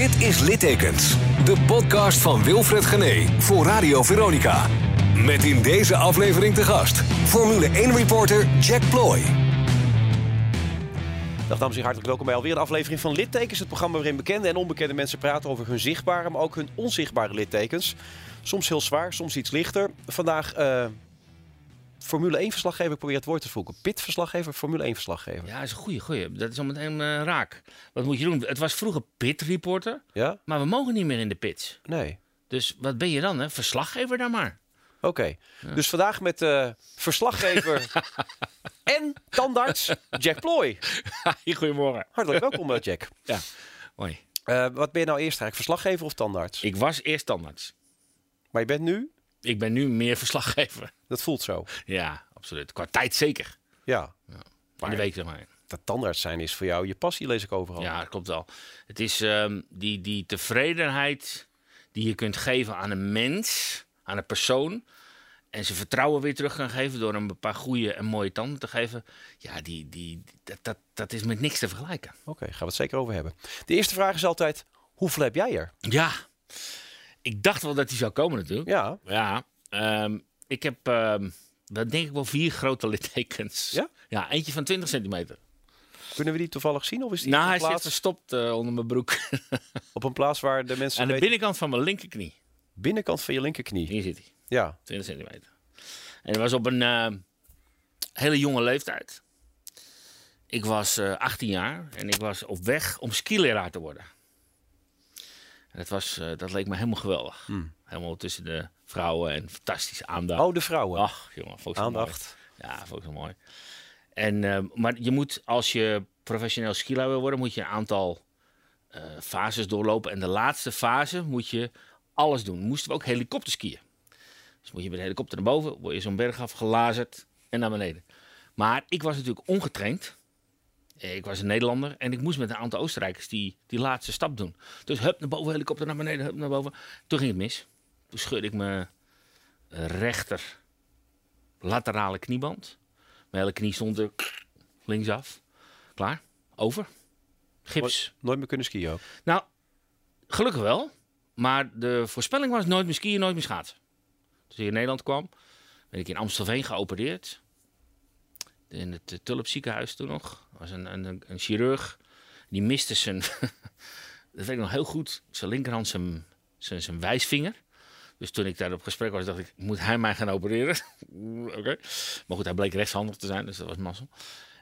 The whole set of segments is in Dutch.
Dit is Littekens, de podcast van Wilfred Gené voor Radio Veronica. Met in deze aflevering te gast Formule 1-reporter Jack Ploy. Dag dames en heren, hartelijk welkom bij alweer een aflevering van Littekens. Het programma waarin bekende en onbekende mensen praten over hun zichtbare, maar ook hun onzichtbare littekens. Soms heel zwaar, soms iets lichter. Vandaag eh, Formule 1-verslaggever, ik probeer het woord te voegen. Pit-verslaggever, Formule 1-verslaggever. Ja, dat is een goeie, goeie. Dat is al meteen eh, raak. Wat moet je doen? Het was vroeger pit-reporter, Ja? maar we mogen niet meer in de pits. Nee. Dus wat ben je dan, hè? Verslaggever daar maar. Oké. Dus vandaag met eh, verslaggever en tandarts Jack Ploy. Goedemorgen. Hartelijk welkom, eh, Jack. Ja, hoi. Wat ben je nou eerst eigenlijk, verslaggever of tandarts? Ik was eerst tandarts. Maar je bent nu, Ik ben nu meer verslaggever. dat voelt zo. Ja, absoluut. Qua tijd zeker. Ja, In de week, zeg maar. dat tandarts zijn is voor jou je passie, lees ik overal. Ja, dat klopt wel. Het is ehm, die, die tevredenheid die je kunt geven aan een mens, aan een persoon. En ze vertrouwen weer terug kan geven door een paar goede en mooie tanden te geven. Ja, die, die, dat, dat, dat is met niks te vergelijken. Oké, gaan we het zeker over hebben. De eerste vraag is altijd, hoeveel heb jij er? Ja, ik dacht wel dat die zou komen natuurlijk. Ja, Ja, ehm, ik heb, ehm dat denk ik wel vier grote littekens. Ja? Ja, eentje van 20 centimeter. kunnen we die toevallig zien? Of is die Nou, hij een zit plaats, verstopt eh, onder mijn broek. op een plaats waar de mensen Aan de weten- binnenkant van mijn linkerknie. binnenkant van je linkerknie? Hier zit hij. Ja, 20 centimeter. En dat was op een eh, hele jonge leeftijd. Ik was eh 18 jaar en ik was op weg om skileraar te worden. En dat, was, eh, dat leek me helemaal geweldig. Helemaal tussen de vrouwen en fantastische aandacht. oh de vrouwen. Ach, jongen, vond ik zo mooi. Aandacht. Ja, vond ik zo mooi. En, eh, maar je moet, als je professioneel skileraar wil worden, moet je een aantal eh, fases doorlopen. En de laatste fase moet je alles doen. Moesten we ook helikopterskiën. Dus moet je met de helikopter naar boven, word je zo'n berg afgelazerd en naar beneden. Maar ik was natuurlijk ongetraind. Ik was een Nederlander en ik moest met een aantal Oostenrijkers die, die laatste stap doen. Dus hup naar boven, helikopter naar beneden, hup naar boven. Toen ging het mis. Toen scheurde ik mijn rechter laterale knieband. Mijn hele knie stond er linksaf. Klaar. Over. Gips. Nooit meer kunnen skiën ook. Nou, gelukkig wel. Maar de voorspelling was nooit meer skiën, nooit meer schaatsen. Toen ik in Nederland kwam, ben ik in Amstelveen geopereerd. In het uh, Tulp ziekenhuis toen nog. Was een, een, een chirurg. Die miste zijn, dat weet ik nog heel goed, zijn linkerhand zijn, zijn, zijn wijsvinger. Dus toen ik daar op gesprek was, dacht ik, moet hij mij gaan opereren? Oké. Maar goed, hij bleek rechtshandig te zijn, dus dat was mazzel.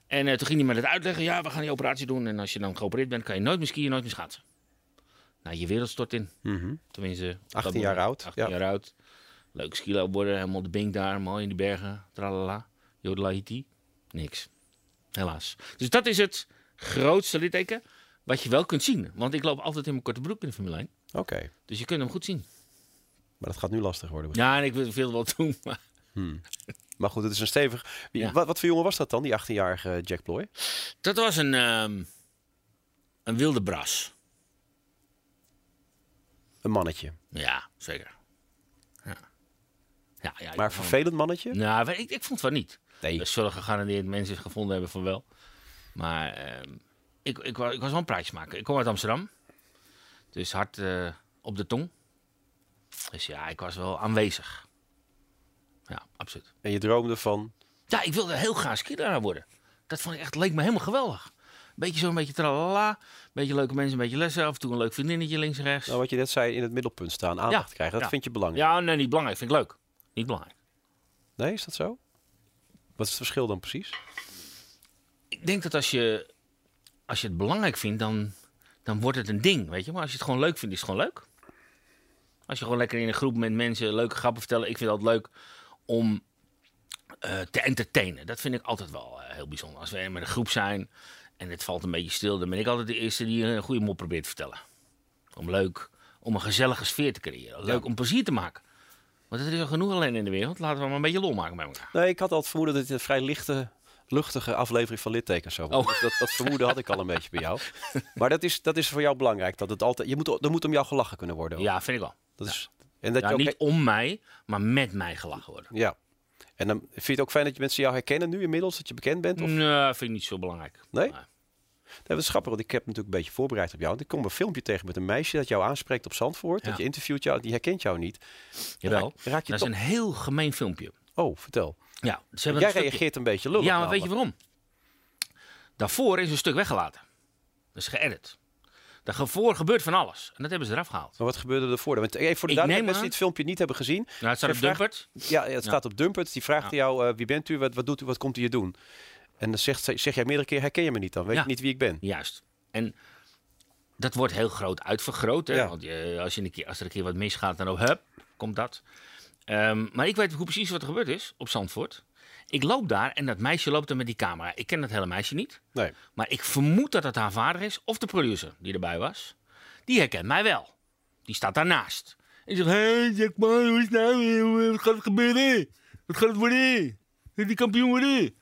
En eh, toen ging hij me dat uitleggen. Ja, we gaan die operatie doen. En als je dan geopereerd bent, kan je nooit meer skiën, nooit meer schaatsen. Nou, je wereld stort in. Tenminste, op 18 dat jaar moment. oud, 18 ja. jaar oud. Leuk skilo worden, helemaal de bink daar, mooi in die bergen. Tralala. Jodelahiti. Niks. Helaas. Dus dat is het grootste litteken wat je wel kunt zien. Want ik loop altijd in mijn korte broek in de Formule 1. Oké, Dus je kunt hem goed zien. maar dat gaat nu lastig worden. Ja, en ik wil veel wel doen. Maar Maar goed, het is een stevig... Ja. Wat, wat voor jongen was dat dan, die 18-jarige Jack Ploy? dat was een, ehm, een wilde bras. Een mannetje. Ja, zeker. Ja. Ja, ja, Maar vond- vervelend mannetje? Nou, ik, ik vond van niet. Nee. Er zullen gegarandeerd mensen gevonden hebben van wel. Maar ehm, ik, ik, wa- ik was wel een praatje maken. Ik kom uit Amsterdam. Dus hard eh, op de tong. Dus ja, ik was wel aanwezig. Ja, absoluut. En je droomde van... Ja, ik wilde heel graag skileraar worden. Dat vond ik echt, leek me helemaal geweldig. Beetje zo'n beetje tralala. Beetje leuke mensen, een beetje lessen. Af en toe een leuk vriendinnetje links en rechts. Nou, wat je net zei, in het middelpunt staan, aandacht Ja, krijgen. Dat ja. vind je belangrijk. Ja, nee, niet belangrijk. Vind ik leuk. Niet belangrijk. Nee, is dat zo? Wat is het verschil dan precies? ik denk dat als je, als je het belangrijk vindt, dan, dan wordt het een ding, weet je. Maar als je het gewoon leuk vindt, is het gewoon leuk. Als je gewoon lekker in een groep met mensen leuke grappen vertellen. Ik vind altijd leuk om eh, te entertainen. Dat vind ik altijd wel eh, heel bijzonder. Als we met een groep zijn en het valt een beetje stil... dan ben ik altijd de eerste die een goede mop probeert te vertellen. Om leuk, om een gezellige sfeer te creëren. Leuk om plezier te maken. Want er is al genoeg alleen in de wereld. Laten we maar een beetje lol maken met elkaar. Nee, ik had altijd vermoeden dat dit een vrij lichte, luchtige aflevering van littekens zou worden. Oh. Dus Dat, dat vermoeden had ik al een beetje bij jou. Maar dat is, dat is voor jou belangrijk. Dat het altijd, je moet, er moet om jou gelachen kunnen worden. Ja, vind ik wel. Dat is, en dat Ja, je ook, niet om mij, maar met mij gelachen worden. Ja. En dan vind je het ook fijn dat je mensen jou herkennen nu inmiddels, dat je bekend bent? Of? Nee, vind ik niet zo belangrijk. Nee? Dat is grappig, want ik heb natuurlijk een beetje voorbereid op jou. Want ik kom een filmpje tegen met een meisje dat jou aanspreekt op Zandvoort. Ja. Dat je interviewt jou, die herkent jou niet. Jawel. Raak, raak je Dat is een heel gemeen filmpje. Oh, vertel. Ja, ze hebben Jij een reageert een beetje lullig. Ja, maar weet je waarom? Daarvoor is een stuk weggelaten. Dat is geëdit. Daarvoor gebeurt van alles. En dat hebben ze eraf gehaald. Maar wat gebeurde ervoor? Want even voor de Ik duidelijkheid, mensen die het filmpje niet hebben gezien. Nou, het staat op vraagt- Dumpert. Ja, het staat op Dumpert. Die vraagt Ja. jou, eh, wie bent u, wat, wat doet u, wat komt u hier doen? En dan zegt, zeg jij meerdere keer, herken je me niet dan? Weet Ja. je niet wie ik ben? Juist. En dat wordt heel groot uitvergroot. Hè? Ja. Want je, als, je een keer, als er een keer wat misgaat, dan ook, hup, komt dat. Ehm, maar ik weet hoe precies wat er gebeurd is op Zandvoort. Ik loop daar en dat meisje loopt er met die camera. Ik ken dat hele meisje niet. Nee. Maar ik vermoed dat het haar vader is, of de producer die erbij was. Die herkent mij wel. Die staat daarnaast. En die zegt, hé hey, Jack Ma, hoe is het nou? Wat gaat er gebeuren? Wat gaat het worden? Die kampioen worden?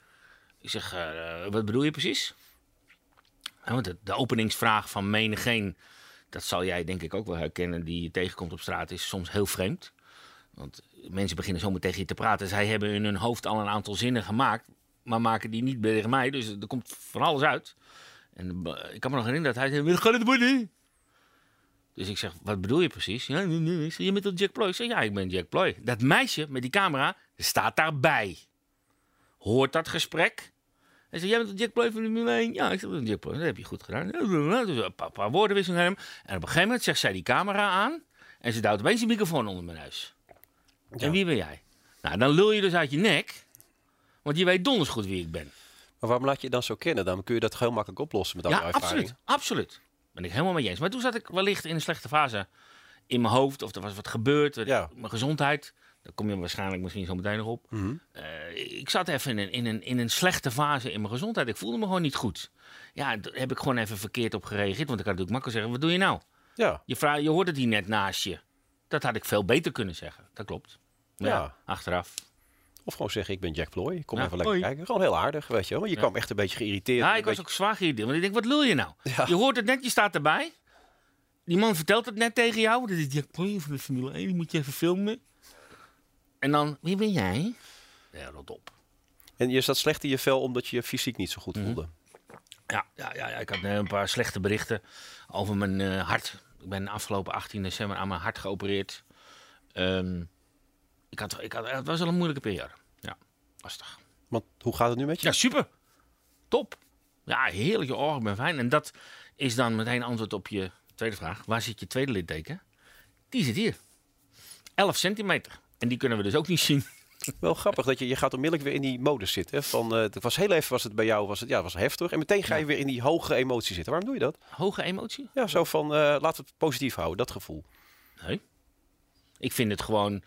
Ik zeg, eh, wat bedoel je precies? Want de, de openingsvraag van menigeen, dat zal jij denk ik ook wel herkennen, die je tegenkomt op straat, is soms heel vreemd. Want mensen beginnen zomaar tegen je te praten. Zij hebben in hun hoofd al een aantal zinnen gemaakt, maar maken die niet tegen mij. Dus er komt van alles uit. En eh, ik kan me nog herinneren dat hij zei, wat gaat het? Dus ik zeg, wat bedoel je precies? Ja, je bent toch Jack Ploy? Ik zeg, ja, ik ben Jack Ploy. Dat meisje met die camera staat daarbij. Hoort dat gesprek? Hij zegt, jij bent de Jack Ploy van de Formule 1? Ja, ik zeg, Jack dat heb je goed gedaan. Ja, Dus een paar, paar woordenwisselingen met hem. En op een gegeven moment zegt zij die camera aan. En ze duwt opeens die microfoon onder mijn neus. Ja. En wie ben jij? Nou, dan lul je dus uit je nek. Want je weet donders goed wie ik ben. Maar waarom laat je je dan zo kennen? Dan kun je dat heel makkelijk oplossen met al Ja, je ervaring. absoluut. Absoluut. Ben ik helemaal mee eens. Maar toen zat ik wellicht in een slechte fase in mijn hoofd. Of er was wat gebeurd. Ja. Mijn gezondheid. Daar kom je waarschijnlijk misschien zo meteen nog op. Mhm. Eh, ik zat even in een, in, een, in een slechte fase in mijn gezondheid. Ik voelde me gewoon niet goed. Ja, daar heb ik gewoon even verkeerd op gereageerd. Want ik kan natuurlijk makkelijk zeggen, wat doe je nou? Ja. Je, vraagt, je hoort het hier net naast je. Dat had ik veel beter kunnen zeggen. Dat klopt. Maar ja, Ja. achteraf. Of gewoon zeggen, ik ben Jack Ploy. Ik kom Ja, even lekker hoi. kijken. Gewoon heel aardig, weet je wel. Maar je Ja. kwam echt een beetje geïrriteerd. Ja, ik was beetje- ook zwaar geïrriteerd. Want ik denk, wat lul je nou? Ja. Je hoort het net, je staat erbij. Die man vertelt het net tegen jou. Dat is Jack Ploy van de Formule 1. Die moet je even filmen. En dan, wie ben jij? Ja, rot op. En je zat slecht in je vel omdat je je fysiek niet zo goed Mhm. voelde. Ja, ja, ja, ja, ik had eh, een paar slechte berichten over mijn eh, hart. Ik ben afgelopen 18 december aan mijn hart geopereerd. Ehm, ik had, ik had, het was wel een moeilijke periode. Ja, lastig. Want hoe gaat het nu met je? Ja, super. Top. Ja, heerlijk. Oh, ik ben fijn. En dat is dan meteen antwoord op je tweede vraag. Waar zit je tweede litteken? Die zit hier. 11 centimeter. En die kunnen we dus ook niet zien. Wel grappig dat je, je gaat onmiddellijk weer in die modus zitten. Van, eh, het was heel even was het bij jou was het, ja, was heftig. En meteen ga je weer in die hoge emotie zitten. Waarom doe je dat? Hoge emotie? Ja, zo van eh, laten we het positief houden, dat gevoel. Nee. Ik vind het gewoon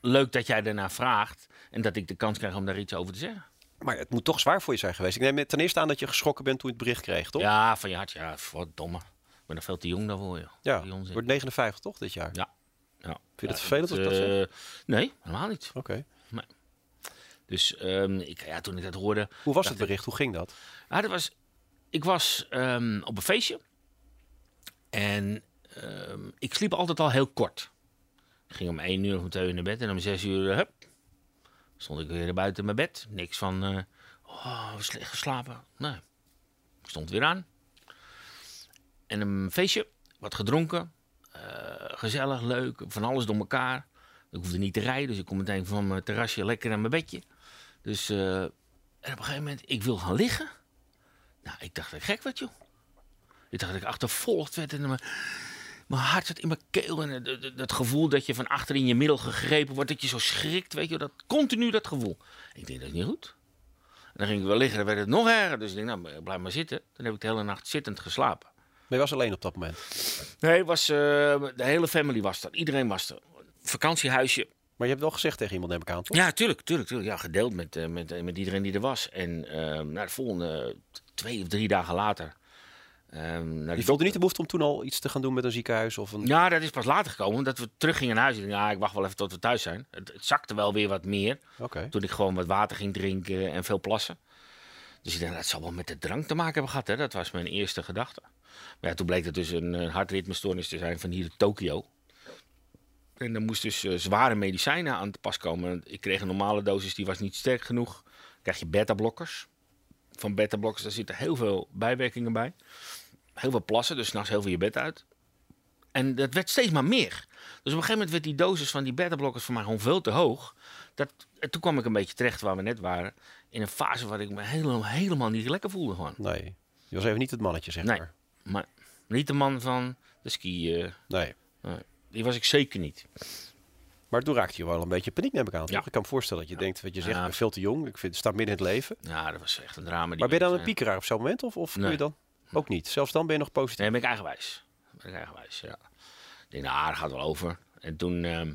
leuk dat jij daarna vraagt. En dat ik de kans krijg om daar iets over te zeggen. Maar het moet toch zwaar voor je zijn geweest. Ik neem ten eerste aan dat je geschrokken bent toen je het bericht kreeg, toch? Ja, van je hart. Ja, wat domme. Ik ben nog veel te jong daarvoor, joh. Ja, wordt 59 toch dit jaar? Ja. Ja. Vind je dat vervelend als ik dat zeg? eh, Nee, helemaal niet. Oké. Dus ehm, ik, ja, toen ik dat hoorde, Hoe was het bericht? Hoe ging dat? Ja, dat was, ik was ehm, op een feestje. En ehm, ik sliep altijd al heel kort. Ik ging om één uur of om twee uur naar bed. En om zes uur, eh, hup, stond ik weer buiten mijn bed. Niks van, eh oh, slecht geslapen. Nee, ik stond weer aan. En een feestje, wat gedronken. Eh, gezellig, leuk, van alles door elkaar. Ik hoefde niet te rijden, dus ik kom meteen van mijn terrasje lekker naar mijn bedje. Dus, eh, en op een gegeven moment, ik wil gaan liggen. Nou, ik dacht dat ik gek werd, joh. Ik dacht dat ik achtervolgd werd en mijn, mijn hart zat in mijn keel. En het- dat gevoel dat je van achter in je middel gegrepen wordt, dat je zo schrikt, weet je, dat continu dat gevoel. Ik denk, dat is niet goed. En dan ging ik wel liggen, dan werd het nog erger. Dus ik denk, nou, blijf maar zitten. Dan heb ik de hele nacht zittend geslapen. Je was alleen op dat moment. Nee, was, eh, de hele family was er. Iedereen was er. Vakantiehuisje. Maar je hebt wel gezegd tegen iemand, neem ik aan, toch? Ja, tuurlijk, tuurlijk, tuurlijk. Ja, gedeeld met, eh, met, eh, met iedereen die er was. En ehm nou, de volgende twee of drie dagen later. ehm naar Je voelde niet de behoefte om toen al iets te gaan doen met een ziekenhuis of een... Ja, dat is pas later gekomen. Omdat we terug gingen naar huis. Ik dacht, ja, ik wacht wel even tot we thuis zijn. Het, het zakte wel weer wat meer. Oké. Toen ik gewoon wat water ging drinken en veel plassen. Dus ik dacht, dat zal wel met de drank te maken hebben gehad. Hè? Dat was mijn eerste gedachte. Maar ja, toen bleek het dus een, eh, hartritmestoornis te zijn van hier in Tokio. En er moest dus eh, zware medicijnen aan te pas komen. Ik kreeg een normale dosis, die was niet sterk genoeg. Dan krijg je beta-blokkers. van beta-blokkers, daar zitten heel veel bijwerkingen bij. Heel veel plassen, dus s'nachts heel veel je bed uit. En dat werd steeds maar meer. Dus op een gegeven moment werd die dosis van die beta-blokkers voor mij gewoon veel te hoog. Dat, en toen kwam ik een beetje terecht waar we net waren. In een fase waar ik me helemaal, helemaal niet lekker voelde gewoon. Nee. Je was even niet het mannetje, zeg Nee. maar. Maar niet de man van de ski. eh, Nee. nee. die was ik zeker niet. Maar toen raakte je wel een beetje paniek, neem ik aan. Ja. toch? Ik kan me voorstellen dat je denkt, wat je zegt, Ja. ik ben veel te jong. Ik vind, staat midden in het leven. Ja, dat was echt een drama. die Maar ben je dan een piekeraar op zo'n moment? Of, of Nee. je dan ook niet? Zelfs dan ben je nog positief. Nee, ben ik eigenwijs. Ben ik eigenwijs, ja. Ik denk, nou, dat gaat wel over. En toen ehm,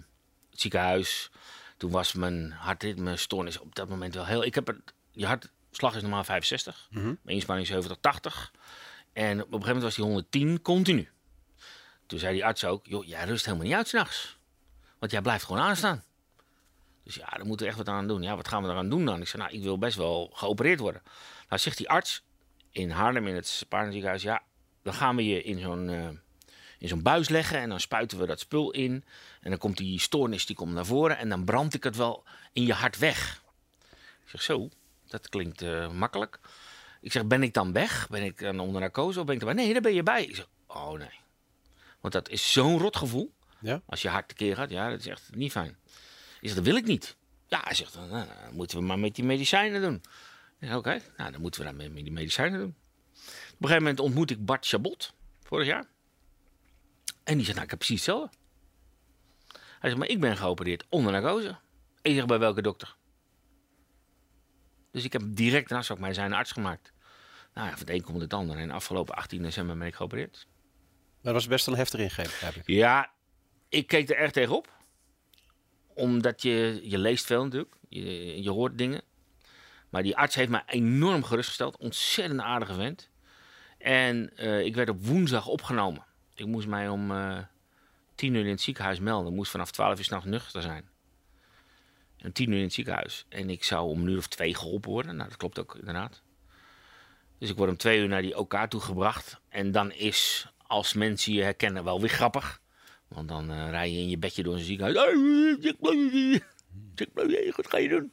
het ziekenhuis. Toen was mijn hartritme stoornis op dat moment wel heel... Ik heb het, je hartslag is normaal 65. Mhm. Mijn inspanning 70, 80. En op een gegeven moment was die 110 continu. Toen zei die arts ook, joh, jij rust helemaal niet uit s'nachts. Want jij blijft gewoon aanstaan. Dus ja, daar moeten we echt wat aan doen. Ja, wat gaan we eraan doen dan? Ik zei, nou, ik wil best wel geopereerd worden. Nou, zegt die arts in Haarlem in het Spaarnziekenhuis, ja, dan gaan we je in zo'n eh, in zo'n buis leggen en dan spuiten we dat spul in. En dan komt die stoornis die komt naar voren en dan brand ik het wel in je hart weg. Ik zeg zo, dat klinkt eh, makkelijk. Ik zeg, ben ik dan weg? Ben ik dan onder narcose of ben ik erbij? Nee, daar ben je bij. Ik zeg, oh nee. Want dat is zo'n rot gevoel. Ja? Als je hart tekeer gaat, ja, dat is echt niet fijn. Ik zeg, dat wil ik niet. Ja, hij zegt, dan, nou, dan moeten we maar met die medicijnen doen. Oké, nou, dan moeten we dat met, met die medicijnen doen. Op een gegeven moment ontmoet ik Bart Chabot, vorig jaar. En die zegt, nou, ik heb precies hetzelfde. Hij zegt, maar ik ben geopereerd onder narcose. Ik zeg, bij welke dokter? Dus ik heb direct naast ook mij zijn arts gemaakt. Nou ja, van het een komt het ander. En afgelopen 18 december ben ik geopereerd. Maar dat was best een heftig ingreep, begrijp ik. Ja, ik keek er erg tegenop. Omdat je, je leest veel natuurlijk. Je, je hoort dingen. Maar die arts heeft mij enorm gerustgesteld. Ontzettend aardige vent. En eh, ik werd op woensdag opgenomen. Ik moest mij om eh tien uur in het ziekenhuis melden. Ik moest vanaf twaalf uur s'nachts nuchter zijn. En tien uur in het ziekenhuis. En ik zou om een uur of twee geholpen worden. Nou, dat klopt ook inderdaad. Dus ik word om twee uur naar die OK toe gebracht. En dan is, als mensen je herkennen, wel weer grappig. Want dan eh, rij je in je bedje door een ziekenhuis. Wat ga je doen?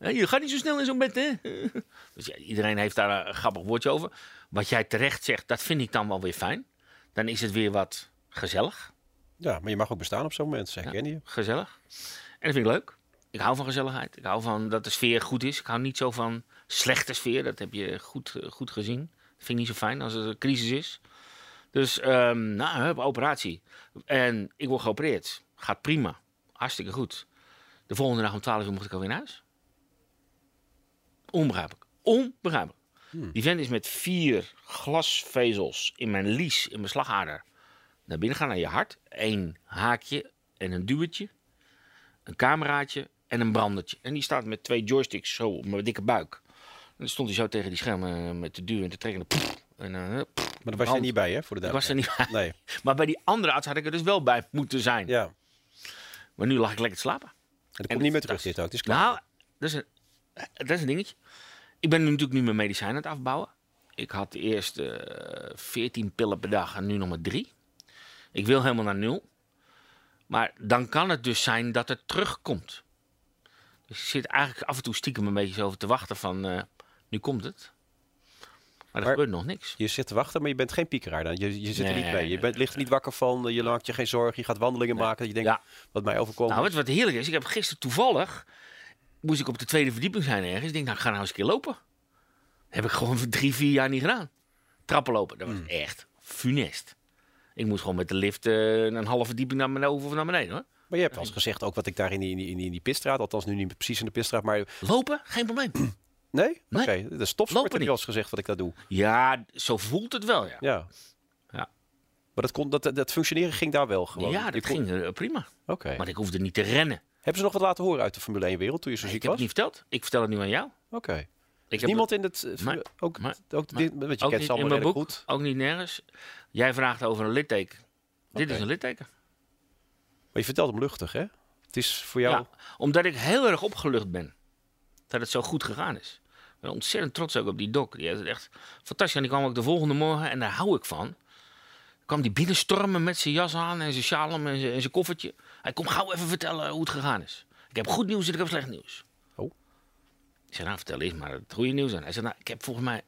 Je gaat niet zo snel in zo'n bed, hè? Dus ja, iedereen heeft daar een grappig woordje over. Wat jij terecht zegt, dat vind ik dan wel weer fijn. Dan is het weer wat gezellig. Ja, maar je mag ook bestaan op zo'n moment, zeg Ja. je. Gezellig. En dat vind ik leuk. Ik hou van gezelligheid. Ik hou van dat de sfeer goed is. Ik hou niet zo van slechte sfeer. Dat heb je goed, eh, goed gezien. Dat vind ik niet zo fijn als er een crisis is. Dus, ehm nou, hup, operatie. En ik word geopereerd. Gaat prima. Hartstikke goed. De volgende dag om 12 uur mocht ik alweer naar huis. Onbegrijpelijk. Onbegrijpelijk. Die vent is met vier glasvezels in mijn lies, in mijn slagader, naar binnen gaan naar je hart. Eén haakje en een duwtje. Een cameraatje en een brandertje. En die staat met twee joysticks zo op mijn dikke buik. En dan stond hij zo tegen die schermen eh, met te duwen en te trekken. En, pff, Maar daar was je er niet bij, hè, voor de Ik was er niet bij. Nee, Maar bij die andere arts had ik er dus wel bij moeten zijn. ja. Maar nu lag ik lekker te slapen. En dat komt niet meer terug, dit ook. Het is klaar. Nou, dat is, een, dat is een dingetje. Ik ben nu natuurlijk nu mijn medicijnen aan het afbouwen. Ik had eerst eh 14 pillen per dag en nu nog maar drie. Ik wil helemaal naar nul. Maar dan kan het dus zijn dat het terugkomt. Dus ik zit eigenlijk af en toe stiekem een beetje zo over te wachten van... eh, nu komt het. Maar er Maar- gebeurt nog niks. Je zit te wachten, maar je bent geen piekeraar dan. Je, je zit er niet bij. Je bent, ligt er niet wakker van. Je maakt je geen zorgen. Je gaat wandelingen maken. Je denkt, Ja. wat mij overkomt. Nou, je wat heerlijk is? Ik heb gisteren toevallig... moest ik op de tweede verdieping zijn ergens. Ik denk, nou, ik ga nou eens een keer lopen. heb ik gewoon voor drie, vier jaar niet gedaan. Trappen lopen, dat was echt funest. Ik moest gewoon met de lift eh, een halve verdieping naar beneden of naar beneden, hoor. Maar je hebt al eens gezegd, ook wat ik daar in die, in die, in die, in die pitstraat, althans nu niet precies in de pitstraat, maar Lopen, geen probleem. nee? Nee. Oké, de stopsport heb je niet. al eens gezegd wat ik dat doe. ja, zo voelt het wel, ja. Ja. Ja. Maar dat, kon, dat, dat functioneren ging daar wel gewoon. Ja, dat ging eh, prima. Oké. Maar ik hoefde niet te rennen. Hebben ze nog wat laten horen uit de Formule 1 wereld toen je zo ik ziek heb was? het niet verteld. Ik vertel het nu aan jou. Oké. Ik heb niemand in het... eh, ook, maar- ook, maar- dit, want je ook kent niet in mijn boek, goed. ook niet nergens. Jij vraagt over een litteken. Dit is een litteken. Maar je vertelt hem luchtig, hè? Het is voor jou... Ja, omdat ik heel erg opgelucht ben. Dat het zo goed gegaan is. Ik ben ontzettend trots ook op die dok. Die heeft het echt fantastisch. En die kwam ook de volgende morgen, en daar hou ik van. kwam die binnenstormen met zijn jas aan en zijn sjaal om en zijn, en zijn koffertje. Hij komt gauw even vertellen hoe het gegaan is. Ik heb goed nieuws en ik heb slecht nieuws. Oh. Ik zei, nou, vertel eens maar het goede nieuws aan. Hij zei, nou, ik heb volgens mij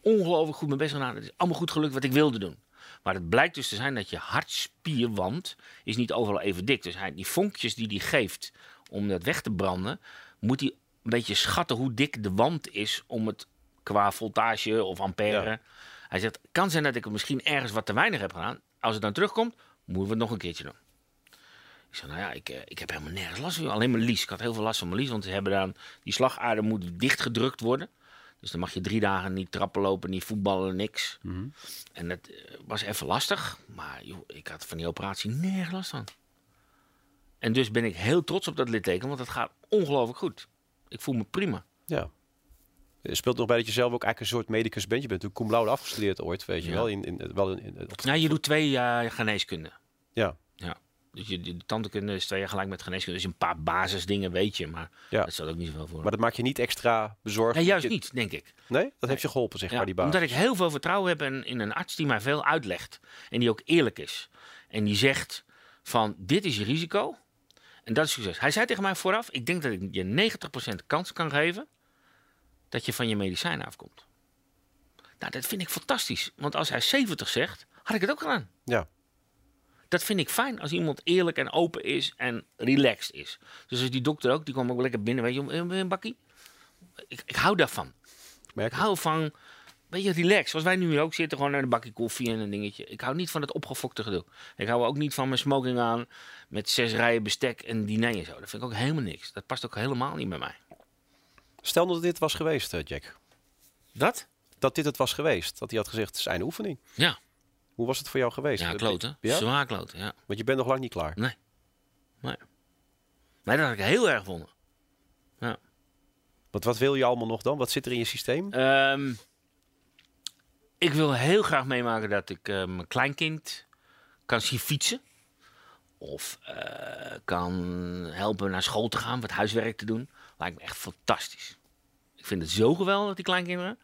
ongelooflijk goed mijn best gedaan. Het is allemaal goed gelukt wat ik wilde doen. Maar het blijkt dus te zijn dat je hartspierwand is niet overal even dik. Dus hij, die vonkjes die hij geeft om dat weg te branden, moet hij een beetje schatten hoe dik de wand is om het qua voltage of ampère. Ja. Hij zegt, kan zijn dat ik het misschien ergens wat te weinig heb gedaan. Als het dan terugkomt, moeten we het nog een keertje doen. Ik zei, nou ja, ik, eh, ik heb helemaal nergens last van. Alleen mijn lies. Ik had heel veel last van mijn lies, want ze hebben dan... Die slagader moet dichtgedrukt worden. Dus dan mag je drie dagen niet trappen lopen, niet voetballen, niks. En dat eh, was even lastig. Maar joh, ik had van die operatie nergens last van. En dus ben ik heel trots op dat litteken, want het gaat ongelooflijk goed. Ik voel me prima. Ja. Speelt nog bij dat je zelf ook eigenlijk een soort medicus bent. Je bent natuurlijk cum laude afgestudeerd ooit, weet je Ja. wel. In, in, wel in, op- Ja, je doet twee jaar geneeskunde. ja. Dus je, de tandheelkunde is twee jaar gelijk met geneeskunde. Dus een paar basisdingen weet je, maar Ja. dat staat ook niet zoveel voor. Maar dat maak je niet extra bezorgd. nee, juist Je- niet, denk ik. Nee? Dat heeft je geholpen, zeg Ja, maar, die baas. omdat ik heel veel vertrouwen heb in, in een arts die mij veel uitlegt. En die ook eerlijk is. En die zegt van, dit is je risico. En dat is succes. Hij zei tegen mij vooraf, ik denk dat ik je 90% kans kan geven dat je van je medicijn afkomt. Nou, dat vind ik fantastisch. Want als hij 70 zegt, had ik het ook gedaan. Ja. Dat vind ik fijn als iemand eerlijk en open is en relaxed is. Dus als die dokter ook, die kwam ook lekker binnen, weet je, een, een bakkie. Ik, ik hou daarvan. Merk Ik hou van, weet je, relax. Zoals wij nu hier ook zitten, gewoon naar een bakje koffie en een dingetje. Ik hou niet van het opgefokte gedoe. Ik hou ook niet van mijn smoking aan met zes rijen bestek en diner en zo. Dat vind ik ook helemaal niks. Dat past ook helemaal niet bij mij. Stel dat dit was geweest, eh, Jack. Dat? Dat dit het was geweest. Dat hij had gezegd, het is einde oefening. Ja, Hoe was het voor jou geweest? ja kloten. Ja? Zwaar kloten, ja. Want je bent nog lang niet klaar. Nee. Nee. Nee, dat had ik heel erg gevonden. Want wat wil je allemaal nog dan? Wat zit er in je systeem? Ehm, ik wil heel graag meemaken dat ik eh, mijn kleinkind kan zien fietsen. Of eh, kan helpen naar school te gaan, wat huiswerk te doen. Lijkt me echt fantastisch. Ik vind het zo geweldig, die kleinkinderen.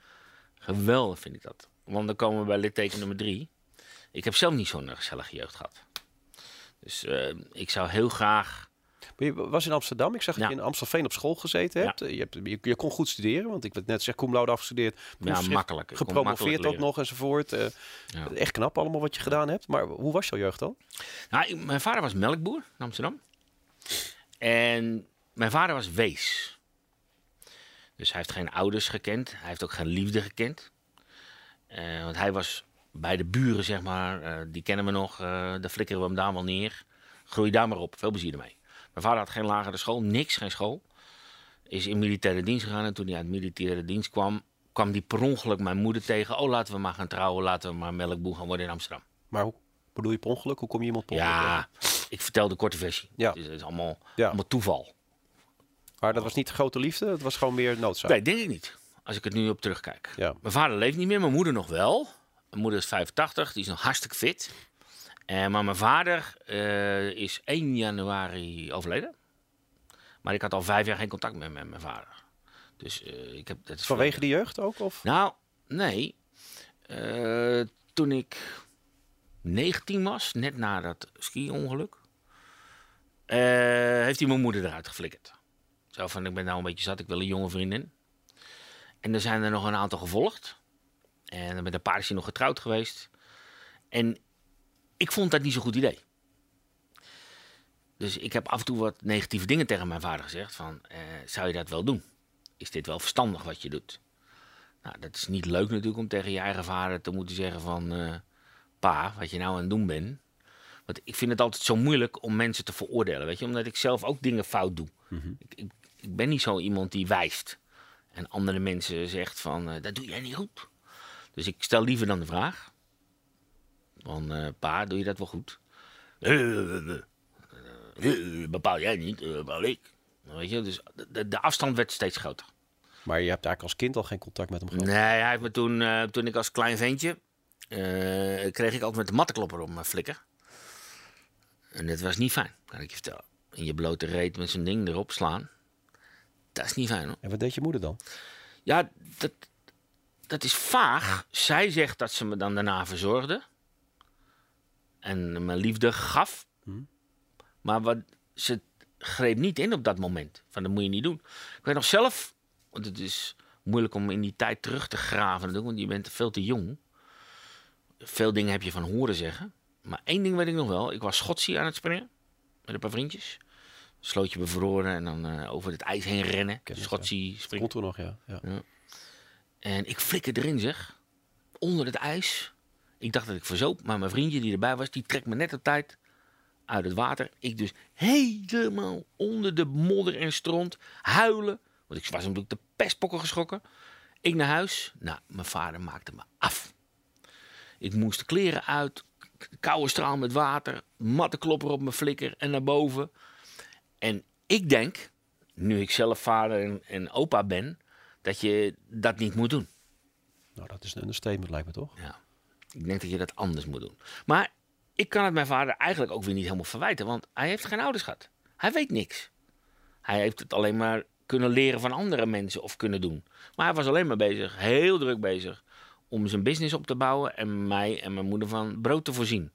Geweldig vind ik dat. Want dan komen we bij litteken nummer drie. Ik heb zelf niet zo'n eh, gezellige jeugd gehad. Dus eh, ik zou heel graag... Maar je was in Amsterdam. Ik zag dat Ja. je in Amstelveen op school gezeten Ja. hebt. Je, hebt je, je kon goed studeren, want ik werd net zeg cum laude afgestudeerd. Ja, makkelijk. Ik Gepromoveerd ook nog enzovoort. Eh, Ja. Echt knap allemaal wat je gedaan hebt. Maar hoe was jouw jeugd dan? Nou, ik- mijn vader was melkboer in Amsterdam. En mijn vader was wees. Dus hij heeft geen ouders gekend. Hij heeft ook geen liefde gekend. Eh, want hij was bij de buren, zeg maar. eh, die kennen we nog. eh daar flikkeren we hem daar wel neer. Groei daar maar op. Veel plezier ermee. Mijn vader had geen lagere school. Niks, geen school. Is in militaire dienst gegaan. En toen hij uit militaire dienst kwam... kwam die per ongeluk mijn moeder tegen. Oh, laten we maar gaan trouwen. Laten we maar melkboer gaan worden in Amsterdam. Maar hoe bedoel je per ongeluk? Hoe kom je iemand per ongeluk tegen? Ja, ik vertel de korte versie. Ja. Het is, het is allemaal, Ja. allemaal toeval. Maar dat was niet grote liefde. Het was gewoon meer noodzaak. Nee, denk ik niet. Als ik het nu op terugkijk. Ja. Mijn vader leeft niet meer, mijn moeder nog wel. Mijn moeder is 85, die is nog hartstikke fit. En, maar mijn vader eh, is 1 januari overleden. Maar ik had al vijf jaar geen contact meer met mijn vader. Dus eh, ik heb... Dat is Vanwege die jeugd ook? Of? Nou, nee. Eh, toen ik 19 was, net na dat ski-ongeluk, eh, heeft hij mijn moeder eruit geflikkerd. Zo van, ik ben nou een beetje zat, ik wil een jonge vriendin. En er zijn er nog een aantal gevolgd. En met een paar is hij nog getrouwd geweest. En ik vond dat niet zo'n goed idee. Dus ik heb af en toe wat negatieve dingen tegen mijn vader gezegd. Van, eh, zou je dat wel doen? Is dit wel verstandig wat je doet? Nou, dat is niet leuk natuurlijk om tegen je eigen vader te moeten zeggen van... eh, pa, wat je nou aan het doen bent. Want ik vind het altijd zo moeilijk om mensen te veroordelen, weet je. Omdat ik zelf ook dingen fout doe. ik, ik, ik ben niet zo iemand die wijst. En andere mensen zegt van, eh, dat doe jij niet goed. Dus ik stel liever dan de vraag. Van, eh, pa, doe je dat wel goed? Eh, eh, bepaal jij niet, eh, bepaal ik. Weet je, dus de, de afstand werd steeds groter. Maar je hebt eigenlijk als kind al geen contact met hem gehad. Nee, hij heeft me toen, eh, toen ik als klein ventje, eh, kreeg ik altijd met de mattenklopper op mijn flikker. En dat was niet fijn, kan ik je vertellen. In je blote reet met zo'n ding erop slaan. Dat is niet fijn hoor. En wat deed je moeder dan? Ja, dat, dat is vaag. Zij zegt dat ze me dan daarna verzorgde. En me liefde gaf. Maar wat, ze greep niet in op dat moment. Van dat moet je niet doen. Ik weet nog zelf, Want het is moeilijk om in die tijd terug te graven want je bent veel te jong. Veel dingen heb je van horen zeggen. Maar één ding weet ik nog wel. Ik was schotsie aan het springen. Met een paar vriendjes. Slootje bevroren en dan eh, over het ijs heen rennen. Schotsie springen. Komt toen nog, ja. ja. En ik flikker erin zeg. Onder het ijs. Ik dacht dat ik verzoop. Maar mijn vriendje die erbij was, die trekt me net op tijd uit het water. Ik dus helemaal onder de modder en stront. Huilen. Want ik was natuurlijk de pestpokken geschrokken. Ik naar huis. Nou, mijn vader maakte me af. Ik moest de kleren uit. Koude straal met water. Mattenklopper op mijn flikker en naar boven. En ik denk, nu ik zelf vader en, en opa ben, dat je dat niet moet doen. Nou, dat is een understatement, lijkt me toch? Ja. Ik denk dat je dat anders moet doen. Maar ik kan het mijn vader eigenlijk ook weer niet helemaal verwijten, want hij heeft geen ouders gehad. Hij weet niks. Hij heeft het alleen maar kunnen leren van andere mensen of kunnen doen. Maar hij was alleen maar bezig, heel druk bezig, om zijn business op te bouwen en mij en mijn moeder van brood te voorzien.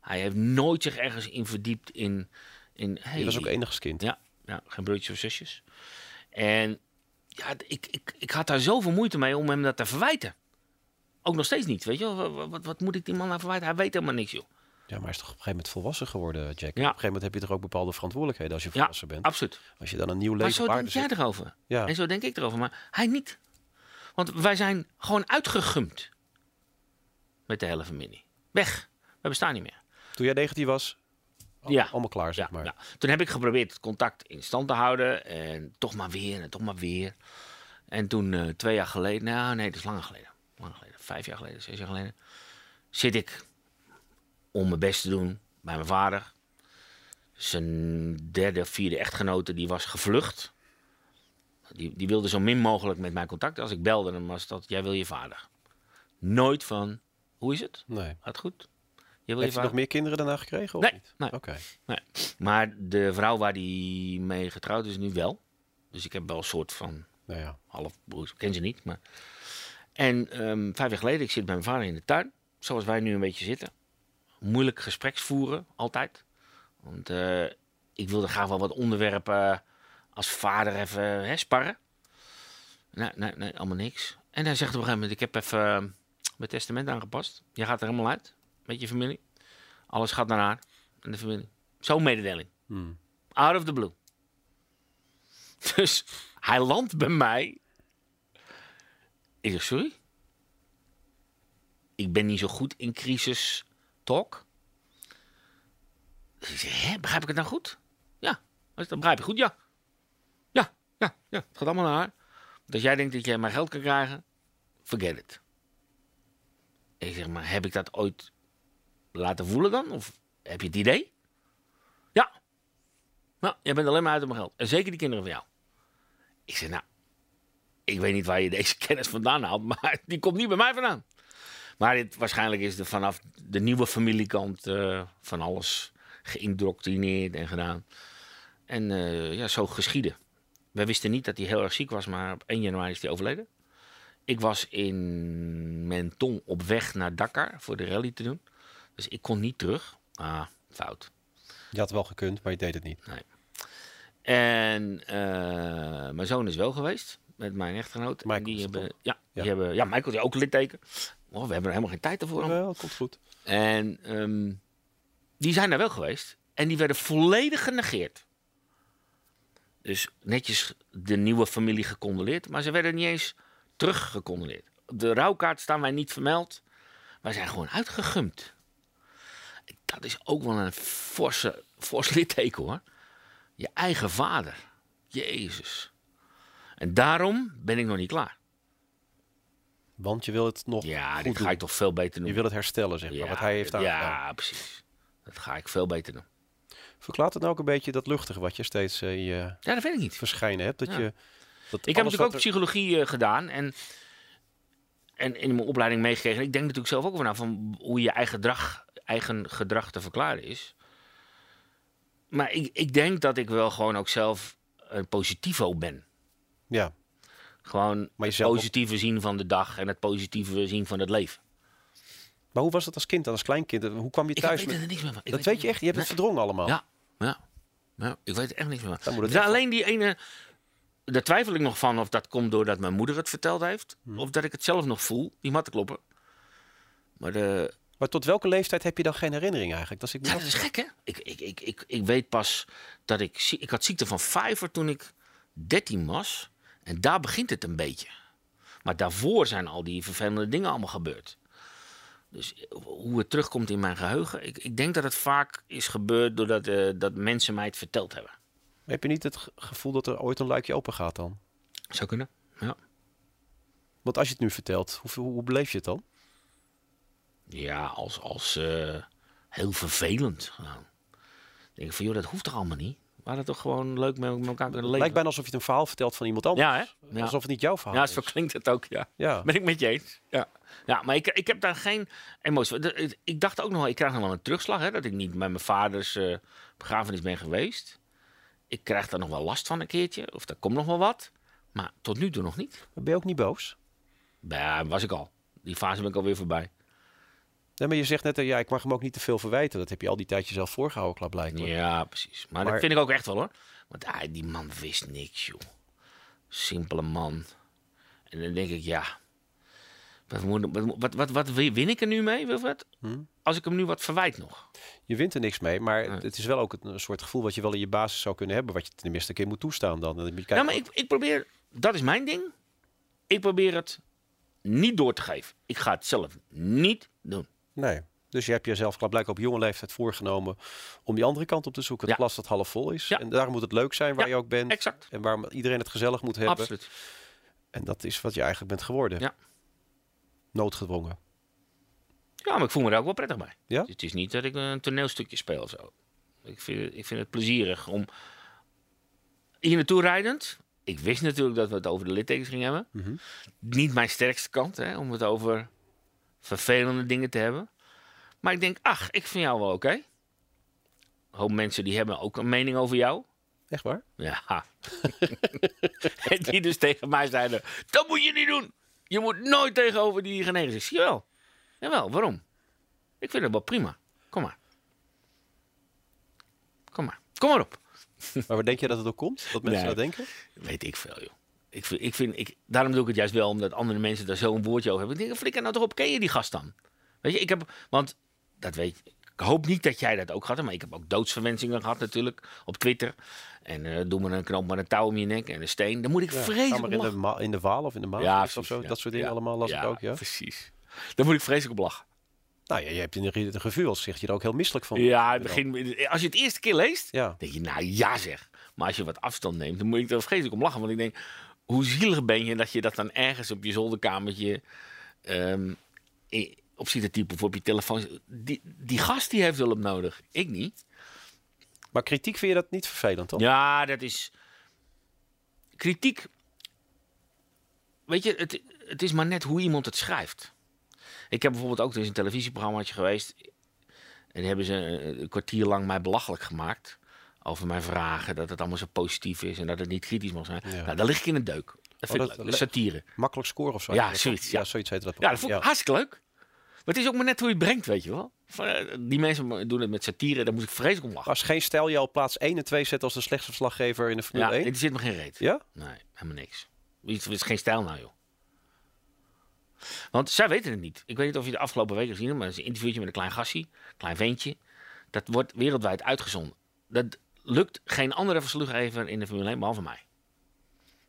Hij heeft nooit zich ergens in verdiept in. in hey, Je was ook enigskind. ja, ja, geen broertjes of zusjes. En ja, ik, ik, ik had daar zoveel moeite mee om hem dat te verwijten. Ook nog steeds niet, weet je. Wat, wat, wat moet ik die man nou verwijten? Hij weet helemaal niks, joh. Ja, maar hij is toch op een gegeven moment volwassen geworden, Jack? Op een Ja. gegeven moment heb je toch ook bepaalde verantwoordelijkheden als je Ja, volwassen bent. absoluut. Als je dan een nieuw Maar leven zo op aarde denk jij zet. erover. Ja. En zo denk ik erover. Maar hij niet. Want wij zijn gewoon uitgegumd. Met de hele familie. Weg. We bestaan niet meer. Toen jij 19 was, Ja. allemaal klaar, zeg Ja, maar. ja. Toen heb ik geprobeerd het contact in stand te houden. En toch maar weer en toch maar weer. En toen eh, twee jaar geleden, nou nee, dat is langer geleden. Langer geleden. Vijf jaar geleden, zes jaar geleden. Zit ik om mijn best te doen bij mijn vader. Zijn derde of vierde echtgenote die was gevlucht. Die, die wilde zo min mogelijk met mij contact. Als ik belde, dan was dat, jij wil je vader. Nooit van, hoe is het? Nee. Gaat goed? Heeft hij nog meer kinderen daarna gekregen? Of Nee, niet? nee. Oké. Nee. Maar de vrouw waar die mee getrouwd is nu wel. Dus ik heb wel een soort van Nou ja. half broers. Ik ken ze niet. Maar... En ehm, vijf jaar geleden, ik zit bij mijn vader in de tuin. Zoals wij nu een beetje zitten. Moeilijk gespreksvoeren, altijd. Want eh, ik wilde graag wel wat onderwerpen als vader even hè, sparren. Nee, nee, nee, allemaal niks. En hij zegt op een gegeven moment, ik heb even eh, mijn testament aangepast. Je gaat er helemaal uit met je familie. Alles gaat naar haar en de familie. Zo'n mededeling. Hmm. Out of the blue. Dus hij landt bij mij. Ik zeg, sorry? Ik ben niet zo goed in crisis talk. Dus ik zeg, hè, begrijp ik het nou goed? Ja. Dat begrijp je goed, ja. Ja, ja, ja. Het gaat allemaal naar haar. Als jij denkt dat jij mijn geld kan krijgen, forget it. Ik zeg, maar heb ik dat ooit laten voelen dan? Of heb je het idee? Ja. Nou, jij bent alleen maar uit op mijn geld. En zeker die kinderen van jou. Ik zeg, nou, ik weet niet waar je deze kennis vandaan haalt, maar die komt niet bij mij vandaan. Maar dit, waarschijnlijk is er vanaf de nieuwe familiekant eh, van alles geïndoctrineerd en gedaan. En eh, ja, zo geschieden. Wij wisten niet dat hij heel erg ziek was, maar op 1 januari is hij overleden. Ik was in Menton op weg naar Dakar voor de rally te doen. Dus ik kon niet terug. Ah, fout. Je had wel gekund, maar je deed het niet. En eh, mijn zoon is wel geweest met mijn echtgenoot. En Michael die is het hebben, ja, die hebben, ja, Michael die ook een litteken. Oh, we hebben er helemaal geen tijd ervoor. Ja, dat komt goed. En ehm, die zijn daar wel geweest. En die werden volledig genegeerd. Dus netjes de nieuwe familie gecondoleerd. Maar ze werden niet eens teruggecondoleerd. Op de rouwkaart staan wij niet vermeld. Wij zijn gewoon uitgegumd. Dat is ook wel een forse, fors litteken hoor. Je eigen vader. Jezus. En daarom ben ik nog niet klaar. Want je wil het nog Ja, goed dit ga ik toch veel beter doen. Je wil het herstellen, zeg maar. wat hij heeft aangedaan. Ja, precies. Dat ga ik veel beter doen. Verklaart het nou ook een beetje dat luchtige wat je steeds eh, je Ja, dat weet ik niet. verschijnen hebt? Dat Ja. je, dat Ik heb natuurlijk ook er- psychologie eh, gedaan en, en in mijn opleiding meegekregen. Ik denk natuurlijk zelf ook vanaf van hoe je eigen gedrag, eigen gedrag te verklaren is. Maar ik, ik denk dat ik wel gewoon ook zelf een positivo ben. Ja, Gewoon Maar het positieve zien van de dag en het positieve zien van het leven. maar hoe was dat als kind dan, als kleinkind? Hoe kwam je Ik thuis? weet met- er niks meer van. Ik dat weet je echt? Je hebt het verdrongen allemaal. Ja, ja, ja, ik weet er echt niks meer van. moet het Ja, echt- alleen die ene daar twijfel ik nog van of dat komt doordat mijn moeder het verteld heeft. Of dat ik het zelf nog voel, die mattenkloppen. Maar de, Maar tot welke leeftijd heb je dan geen herinnering eigenlijk? Dat is, ik me ja, dat is gek, hè? Ik, ik, ik, ik, ik weet pas dat ik... zie- Ik had ziekte van vijver toen ik 13 was. En daar begint het een beetje. Maar daarvoor zijn al die vervelende dingen allemaal gebeurd. Dus eh, hoe het terugkomt in mijn geheugen... Ik, ik denk dat het vaak is gebeurd doordat eh, dat mensen mij het verteld hebben. Heb je niet het ge- gevoel dat er ooit een luikje open gaat dan? Zou kunnen, ja. Want als je het nu vertelt, hoe, hoe beleef je het dan? Ja, als, als eh, heel vervelend. Nou, denk ik van, joh, dat hoeft toch allemaal niet? We hadden toch gewoon leuk met elkaar kunnen leven? Lijkt bijna alsof je het een verhaal vertelt van iemand anders. Ja, hè? Ja. Alsof het niet jouw verhaal Ja, is. zo klinkt het ook, ja. Ja. Ben ik met je eens. Ja, ja maar ik, ik heb daar geen emotie Ik dacht ook nog wel, ik krijg nog wel een terugslag, hè, dat ik niet met mijn vaders eh, begrafenis ben geweest. Ik krijg daar nog wel last van een keertje, of er komt nog wel wat. Maar tot nu toe nog niet. Ben je ook niet boos? Ja, was ik al. Die fase ben ik alweer voorbij. Nee, maar je zegt net, eh, ja, ik mag hem ook niet te veel verwijten. Dat heb je al die tijd jezelf voorgehouden, klaarblijkelijk. Ja, precies. Maar, Maar- dat vind ik ook echt wel hoor. Want ah, die man wist niks, joh. Simpele man. En dan denk ik, ja. Wat, moet, wat, wat, wat, wat win ik er nu mee, Wilfred? Hm? Als ik hem nu wat verwijt nog. Je wint er niks mee, maar het is wel ook een, een soort gevoel wat je wel in je basis zou kunnen hebben. Wat je tenminste een keer moet toestaan dan. Dan moet Ja, maar ik, ik probeer, dat is mijn ding. Ik probeer het niet door te geven. Ik ga het zelf niet doen. Nee. Dus je hebt jezelf blijkbaar op jonge leeftijd voorgenomen om die andere kant op te zoeken. Het Ja. glas dat half vol is. Ja. En daarom moet het leuk zijn waar Ja, je ook bent. Exact. En waar iedereen het gezellig moet hebben. Absoluut. En dat is wat je eigenlijk bent geworden. Ja. Noodgedwongen. Ja, maar ik voel me er ook wel prettig bij. Ja? Het is niet dat ik een toneelstukje speel of zo. Ik vind, ik vind het plezierig om hier naartoe rijdend. Ik wist natuurlijk dat we het over de littekens gingen hebben. Mhm. Niet mijn sterkste kant, hè, om het over vervelende dingen te hebben. Maar ik denk, ach, ik vind jou wel oké. Een hoop mensen die hebben ook een mening over jou. Echt waar? Ja. en die dus tegen mij zeiden: Dat moet je niet doen. Je moet nooit tegenover die genegen zijn. Zie je wel? Jawel, waarom? Ik vind het wel prima. Kom maar. Kom maar. Kom maar op. Maar waar denk je dat het ook komt? Dat mensen Nee. dat denken? Weet ik veel, joh. Ik vind, ik vind, ik, daarom doe ik het juist wel, omdat andere mensen daar zo'n woordje over hebben. Ik denk, flikker nou toch op, ken je die gast dan? Weet je, ik heb, want, dat weet je, ik hoop niet dat jij dat ook gehad hebt, maar ik heb ook doodsverwensingen gehad natuurlijk, op Twitter. En eh doe me een knoop met een touw om je nek en een steen. Dan moet ik Ja, vreselijk maar in de, lachen. in de Waal of in de Maas Ja, of zo. ja. Dat soort dingen Ja. allemaal las ik ook, ja. precies. Daar moet ik vreselijk op lachen. Nou ja, je hebt in een gevuur als zich je er ook heel misselijk van. Ja, begin, als je het eerste keer leest, Ja. denk je, nou ja zeg. Maar als je wat afstand neemt, dan moet ik er vreselijk om lachen. Want ik denk, hoe zielig ben je dat je dat dan ergens op je zolderkamertje ehm, op zit te typen of op je telefoon. Die, die gast die heeft hulp nodig, ik niet. Maar kritiek vind je dat niet vervelend, toch? Ja, dat is. Kritiek. Weet je, het, het is maar net hoe iemand het schrijft. Ik heb bijvoorbeeld ook, er is een televisieprogrammaatje geweest. En hebben ze een kwartier lang mij belachelijk gemaakt. Over mijn vragen, dat het allemaal zo positief is en dat het niet kritisch mag zijn. Ja. Nou, dan lig ik in een deuk. Dat vind dat- ik leuk. Dat is satire. Makkelijk scoren of zo. Ja, dat, zoiets, ja. Ja, zoiets heet dat. Ja, dat vond ik Ja. hartstikke leuk. Maar het is ook maar net hoe je het brengt, weet je wel. Eh, Die mensen doen het met satire, daar moet ik vreselijk om lachen. Als geen stijl je al plaats 1 en 2 zet als de slechtste verslaggever in de Formule Ja, 1. dit zit me geen reet. Ja? Nee, helemaal niks. Het is geen stijl nou, joh. Want zij weten het niet. Ik weet niet of je de afgelopen weken gezien hebt, maar het is een interviewtje met een klein gassie, klein ventje. Dat wordt wereldwijd uitgezonden. Dat lukt geen andere verslaggever in de Formule 1, behalve mij.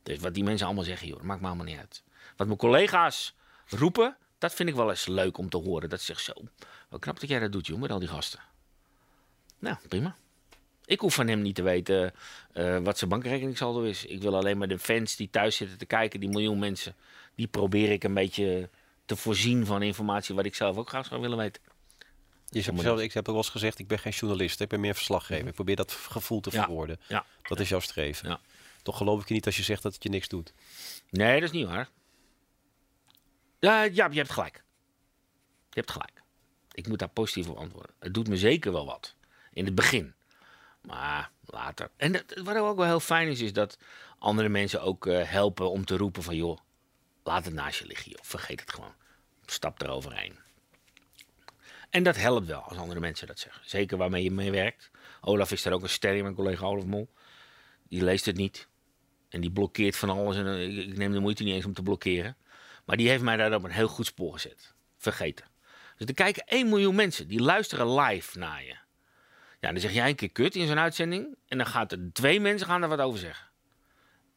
Dus wat die mensen allemaal zeggen, joh, maakt me allemaal niet uit. Wat mijn collega's roepen, dat vind ik wel eens leuk om te horen. Dat zegt zo, wat knap dat jij dat doet, joh, met al die gasten. Nou, prima. Ik hoef van hem niet te weten eh, wat zijn bankrekeningssaldo is. Ik wil alleen maar de fans die thuis zitten te kijken, die miljoen mensen, die probeer ik een beetje te voorzien van informatie wat ik zelf ook graag zou willen weten. Je zelf, ik heb ook wel eens gezegd, ik ben geen journalist, ik ben meer verslaggever. Ik probeer dat gevoel te verwoorden. Ja. Dat is jouw streven. Ja. Toch geloof ik je niet als je zegt dat het je niks doet. Nee, dat is niet waar. Ja, ja, je hebt gelijk. Je hebt gelijk. Ik moet daar positief op antwoorden. Het doet me zeker wel wat. In het begin. Maar later. En dat, wat ook wel heel fijn is, is dat andere mensen ook eh, helpen om te roepen van... joh, laat het naast je liggen, joh. Vergeet het gewoon. Stap eroverheen. En dat helpt wel als andere mensen dat zeggen. Zeker waarmee je mee werkt. Olaf is er ook een ster in, mijn collega Olaf Mol. Die leest het niet. En die blokkeert van alles. En eh, ik, neem de moeite niet eens om te blokkeren. Maar die heeft mij daar op een heel goed spoor gezet. Vergeten. Dus er kijken 1 miljoen mensen. Die luisteren live naar je. Ja, dan zeg jij een keer kut in zo'n uitzending. En dan gaat er twee mensen gaan er wat over zeggen.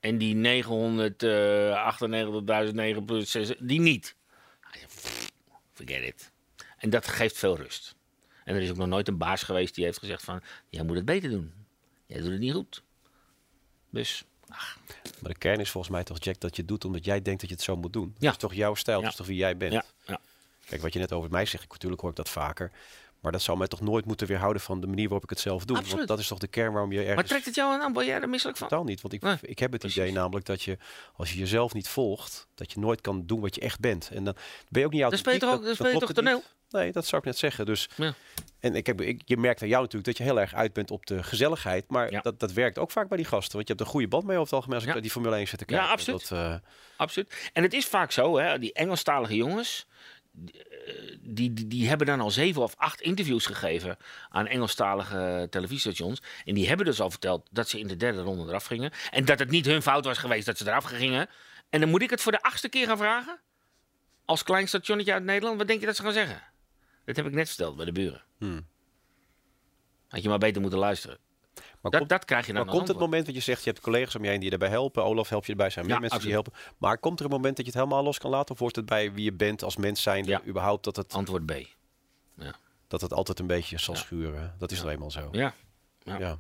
En die 998.900 plus 6, die niet. Forget it. En dat geeft veel rust. En er is ook nog nooit een baas geweest die heeft gezegd van... Jij moet het beter doen. Jij doet het niet goed. Dus, ach, Maar de kern is volgens mij toch, Jack, dat je het doet omdat jij denkt dat je het zo moet doen. Ja. Dat is toch jouw stijl, Ja. dat is toch wie jij bent. ja, ja. Kijk, wat je net over mij zegt, ik, natuurlijk hoor ik dat vaker. Maar dat zou mij toch nooit moeten weerhouden van de manier waarop ik het zelf doe. Absoluut. Want dat is toch de kern waarom je ergens... Maar trekt het jou aan? Ben jij er misselijk van? Totaal niet. Want ik, Nee, ik heb het precies. idee namelijk dat je, als je jezelf niet volgt, dat je nooit kan doen wat je echt bent. En dan ben je ook niet Dan speel je toch, ook, dan speel je toch toneel? niet. Nee, dat zou ik net zeggen. Dus, Ja. En ik heb, ik, je merkt aan jou natuurlijk dat je heel erg uit bent op de gezelligheid. Maar Ja. dat, dat werkt ook vaak bij die gasten. Want je hebt een goede band mee over het algemeen als ik Ja. naar die Formule 1 zit te Ja, kijken. absoluut. Dat, eh, Absoluut. En het is vaak zo, hè, die Engelstalige jongens, die, eh, die, die, die hebben dan al zeven of acht interviews gegeven aan Engelstalige televisiestations. En die hebben dus al verteld dat ze in de derde ronde eraf gingen. En dat het niet hun fout was geweest dat ze eraf gingen. En dan moet ik het voor de achtste keer gaan vragen? Als klein stationnetje uit Nederland, wat denk je dat ze gaan zeggen? Dat heb ik net verteld bij de buren. Hmm. Had je maar beter moeten luisteren. maar Dat, komt, dat krijg je dan maar komt het moment, want je zegt je hebt collega's om je heen die je daarbij helpen. Olaf helpt je erbij, zijn meer Ja, mensen die je helpen. Maar komt er een moment dat je het helemaal los kan laten? Of wordt het bij wie je bent als mens zijnde Ja. überhaupt dat het, Antwoord B. dat het altijd een beetje zal Ja. schuren? Dat is nou eenmaal zo. Ja. Ja.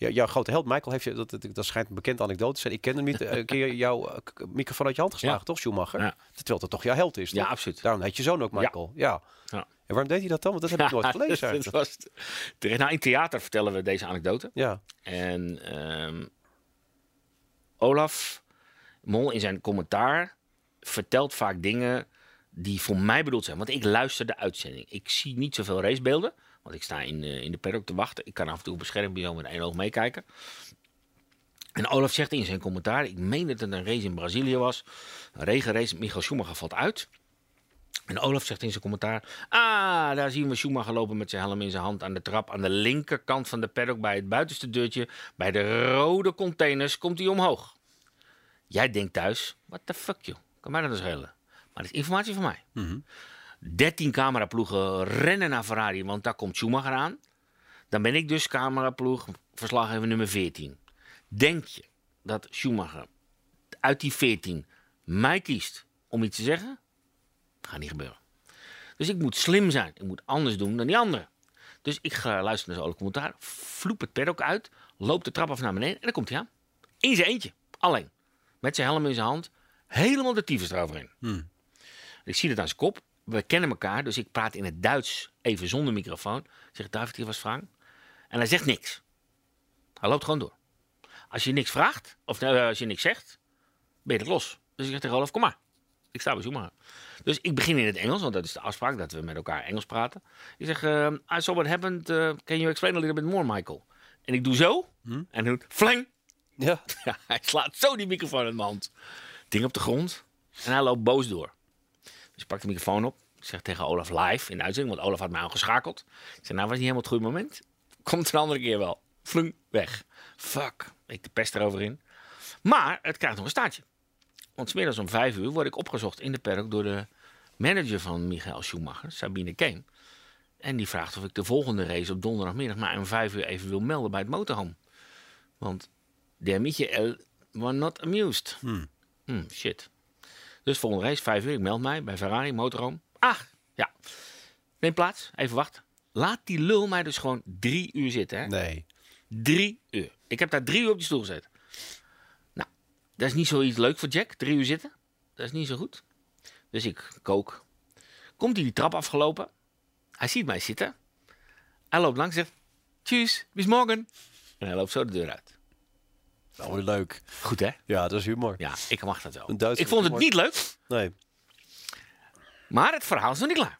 Ja. Ja, jouw grote held Michael heeft je, dat, dat, dat schijnt een bekende anekdote te zijn. Ik ken hem niet. eh, Een keer jouw eh, microfoon uit je hand geslagen, Ja. toch, Schumacher? Ja. Terwijl dat toch jouw held is, Ja, toch? absoluut. Daarom heet je zoon ook Michael. Ja. Ja. En waarom deed hij dat dan? Want dat heb ik nooit gelezen. dat was terecht. Nou, in theater vertellen we deze anekdote. Ja. En ehm, Olaf Mol in zijn commentaar vertelt vaak dingen die voor mij bedoeld zijn. Want ik luister de uitzending. Ik zie niet zoveel racebeelden. Want ik sta in, eh, in de paddock te wachten. Ik kan af en toe schermpje zo met één oog meekijken. En Olaf zegt in zijn commentaar, ik meen dat het een race in Brazilië was. Een regenrace, Michael Schumacher valt uit. En Olaf zegt in zijn commentaar, ah, daar zien we Schumacher lopen met zijn helm in zijn hand aan de trap. Aan de linkerkant van de paddock bij het buitenste deurtje, bij de rode containers, komt hij omhoog. Jij denkt thuis, what the fuck joh, kan mij dat dus schelen. Maar dat is informatie van mij. 13 cameraploegen rennen naar Ferrari, want daar komt Schumacher aan. Dan ben ik dus cameraploeg, verslaggever nummer 14. Denk je dat Schumacher uit die 14 mij kiest om iets te zeggen? Gaat niet gebeuren. Dus ik moet slim zijn. Ik moet anders doen dan die anderen. Dus ik ga luisteren naar zijn commentaar. Vloep het paddock uit. Loop de trap af naar beneden. En dan komt hij aan. In zijn eentje. Alleen. Met zijn helm in zijn hand. Helemaal de tyfus eroverheen. Ik zie het aan zijn kop. We kennen elkaar. Dus ik praat in het Duits. Even zonder microfoon. Ik zeg, David, hier was Frank. En hij zegt niks. Hij loopt gewoon door. Als je niks vraagt. Of nou, als je niks zegt. Ben je het los. Dus ik zeg tegen Olaf, kom maar. Ik sta bij Schumacher. Dus ik begin in het Engels, want dat is de afspraak dat we met elkaar Engels praten. Ik zeg, eh, I saw what happened. eh, can you explain a little bit more, Michael? En ik doe zo. En hij doet flang. Ja. Ja, hij slaat zo die microfoon in mijn hand. Ding op de grond. En hij loopt boos door. Dus ik pak de microfoon op. Ik zeg tegen Olaf live in de uitzending, want Olaf had mij al geschakeld. Ik zeg, nou was niet helemaal het goede moment. Komt een andere keer wel. Flung, weg. Fuck. Ik de pest erover in. Maar het krijgt nog een staartje. Want 's middags om vijf uur word ik opgezocht in de paddock door de manager van Michael Schumacher, Sabine Keen. En die vraagt of ik de volgende race op donderdagmiddag maar om vijf uur even wil melden bij het motorhome. Want de Michael was not amused. Hmm, shit. Dus volgende race, vijf uur, ik meld mij bij Ferrari, motorhome. Ach, ja. Neem plaats, even wachten. Laat die lul mij dus gewoon drie uur zitten, hè? Nee. Drie uur. Ik heb daar drie uur op die stoel gezeten. Nou, dat is niet zoiets leuk voor Jack. Drie uur zitten. Dat is niet zo goed. Dus ik kook. Komt hij die trap afgelopen. Hij ziet mij zitten. Hij loopt langs en zegt... Tjus, bis morgen. En hij loopt zo de deur uit. Weer leuk. Goed, hè? Ja, dat is humor. Ja, ik mag dat wel. Ik vond het humor. niet leuk. Nee. Maar het verhaal is nog niet klaar.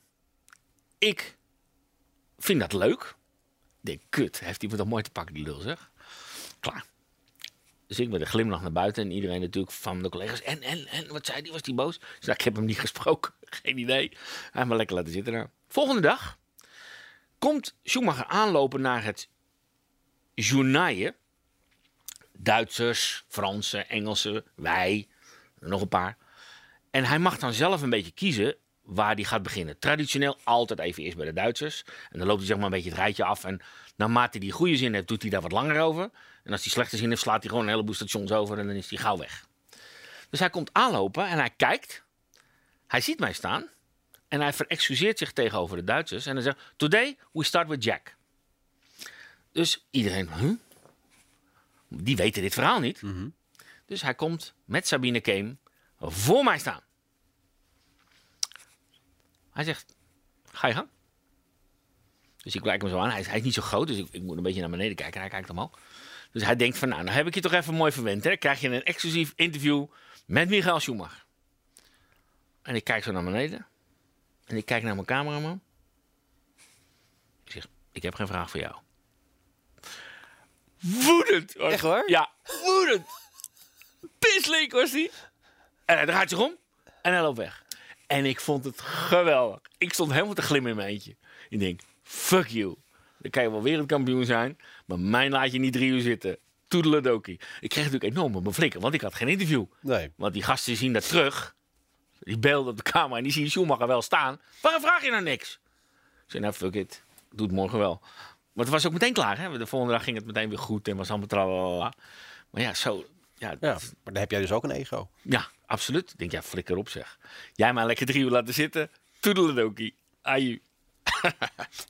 Ik vind dat leuk. Denk, kut, heeft iemand toch mooi te pakken, die lul zeg. Klaar. Dus ik met een glimlach naar buiten en iedereen natuurlijk van de collega's. En, en, en, wat zei die? Was die boos? Dus nou, ik heb hem niet gesproken. Geen idee. Hij me lekker laten zitten daar. Volgende dag komt Schumacher aanlopen naar het journaille. Duitsers, Fransen, Engelsen, wij, nog een paar. En hij mag dan zelf een beetje kiezen waar hij gaat beginnen. Traditioneel altijd even eerst bij de Duitsers. En dan loopt hij zeg maar een beetje het rijtje af. En naarmate hij die goede zin heeft, doet hij daar wat langer over. En als hij slechte zin heeft, slaat hij gewoon een heleboel stations over en dan is hij gauw weg. Dus hij komt aanlopen en hij kijkt. Hij ziet mij staan. En hij verexcuseert zich tegenover de Duitsers. En hij zegt, today we start with Jack. Dus iedereen? Die weten dit verhaal niet. Dus hij komt met Sabine Keem voor mij staan. Hij zegt, ga je gang. Dus ik kijk hem zo aan. Hij is, hij is niet zo groot, dus ik, ik moet een beetje naar beneden kijken. En hij kijkt omhoog. Dus hij denkt van, nou, dan heb ik je toch even mooi verwend. Hè? Krijg je een exclusief interview met Michael Schumacher. En ik kijk zo naar beneden. En ik kijk naar mijn cameraman. Ik zeg, ik heb geen vraag voor jou. Woedend. hoor. Echt waar? Ja, woedend. Pissleek was hij. En hij draait zich om en hij loopt weg. En ik vond het geweldig. Ik stond helemaal te glimmen in mijn eentje. Ik denk, fuck you. Dan kan je wel wereldkampioen zijn, maar mij laat je niet drie uur zitten. Toedeledokie. Ik kreeg natuurlijk enorm op mijn flikker, want ik had geen interview. Nee. Want die gasten zien dat terug. Die beelden op de camera en die zien Schumacher wel staan. Waarom vraag je nou niks? Ik zei, nou fuck it. Doe het morgen wel. Maar het was ook meteen klaar. Hè? De volgende dag ging het meteen weer goed en was allemaal tralalala. Maar ja, zo... Ja, Ja, dat- maar dan heb jij dus ook een ego. ja, absoluut. Ik denk, ja, flikker op zeg. Jij maar lekker drie uur laten zitten. Toedeledokie. Aju. Nee,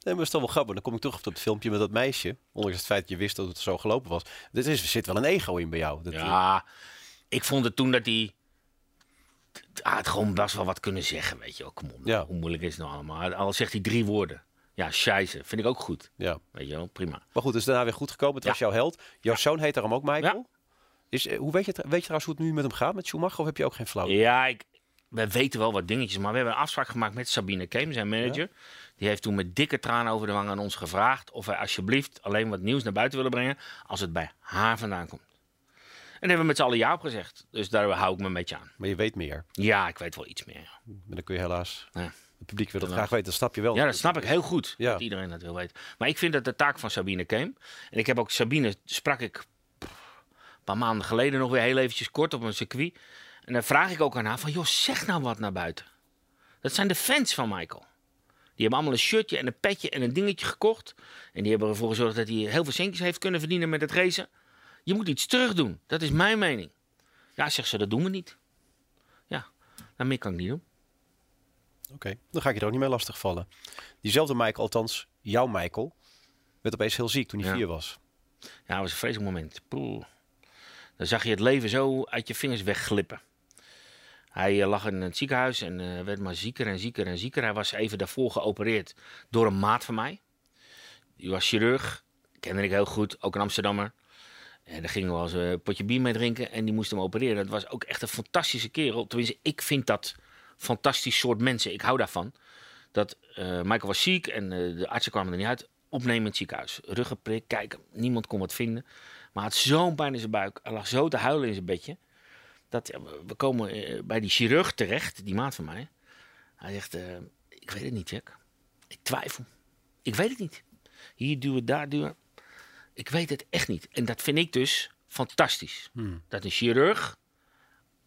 maar dat is toch wel grappig. Dan kom ik terug op dat filmpje met dat meisje. Ondanks het feit dat je wist dat het zo gelopen was. Er is, er zit wel een ego in bij jou. Dat, Ja, ik vond het toen dat hij... Ah, het gewoon best wel wat kunnen zeggen, weet je wel. Kom op, Ja. hoe moeilijk is het nou allemaal? Al zegt hij drie woorden. Ja, scheisse. Vind ik ook goed. ja. Weet je wel, prima. Maar goed, het is daarna weer goed gekomen. Het was jouw held. Jouw zoon heet daarom ook Michael. Is, eh, hoe weet je, weet je trouwens hoe het nu met hem gaat, met Schumacher? Of heb je ook geen flauw? Ja, ik, we weten wel wat dingetjes, maar we hebben een afspraak gemaakt met Sabine Keem, zijn manager. Die heeft toen met dikke tranen over de wang aan ons gevraagd of wij alsjeblieft alleen wat nieuws naar buiten willen brengen als het bij haar vandaan komt. En daar hebben we met z'n allen ja op gezegd. Dus daar hou ik me een beetje aan. Maar je weet meer. Ja, ik weet wel iets meer. Maar dan kun je helaas... Ja. Het publiek wil dat graag weten. Dat snap je wel. Ja, dat snap ik heel goed. Ja. Dat iedereen dat wil weten. Maar ik vind dat de taak van Sabine Keem. En ik heb ook Sabine, sprak ik een paar maanden geleden nog weer heel eventjes kort op een circuit. En dan vraag ik ook aan haar van, joh, zeg nou wat naar buiten. Dat zijn de fans van Michael. Die hebben allemaal een shirtje en een petje en een dingetje gekocht. En die hebben ervoor gezorgd dat hij heel veel centjes heeft kunnen verdienen met het racen. Je moet iets terug doen. Dat is mijn mening. Ja, zegt ze, dat doen we niet. Ja, nou meer kan ik niet doen. Oké, dan ga ik je er ook niet mee lastigvallen. Diezelfde Michael, althans jouw Michael, werd opeens heel ziek toen hij Ja. vier was. Ja, dat was een vreselijk moment. Poeh. Dan zag je het leven zo uit je vingers wegglippen. Hij eh, lag in het ziekenhuis en eh, werd maar zieker en zieker en zieker. Hij was even daarvoor geopereerd door een maat van mij. Die was chirurg, kende ik heel goed, ook een Amsterdammer. En daar gingen we eens een potje bier mee drinken en die moest hem opereren. Dat was ook echt een fantastische kerel. Tenminste, ik vind dat fantastisch soort mensen. Ik hou daarvan. Dat eh, Michael was ziek en eh, de artsen kwamen er niet uit. Opnemen in het ziekenhuis. Ruggenprik, kijken. Niemand kon wat vinden. Maar hij had zo'n pijn in zijn buik. Hij lag zo te huilen in zijn bedje. Dat, we- komen eh, bij die chirurg terecht, die maat van mij. Hij zegt, ik weet het niet, Jack. Ik twijfel. Ik weet het niet. Hier duwen, daar duwen. Ik weet het echt niet. En dat vind ik dus fantastisch. Dat een chirurg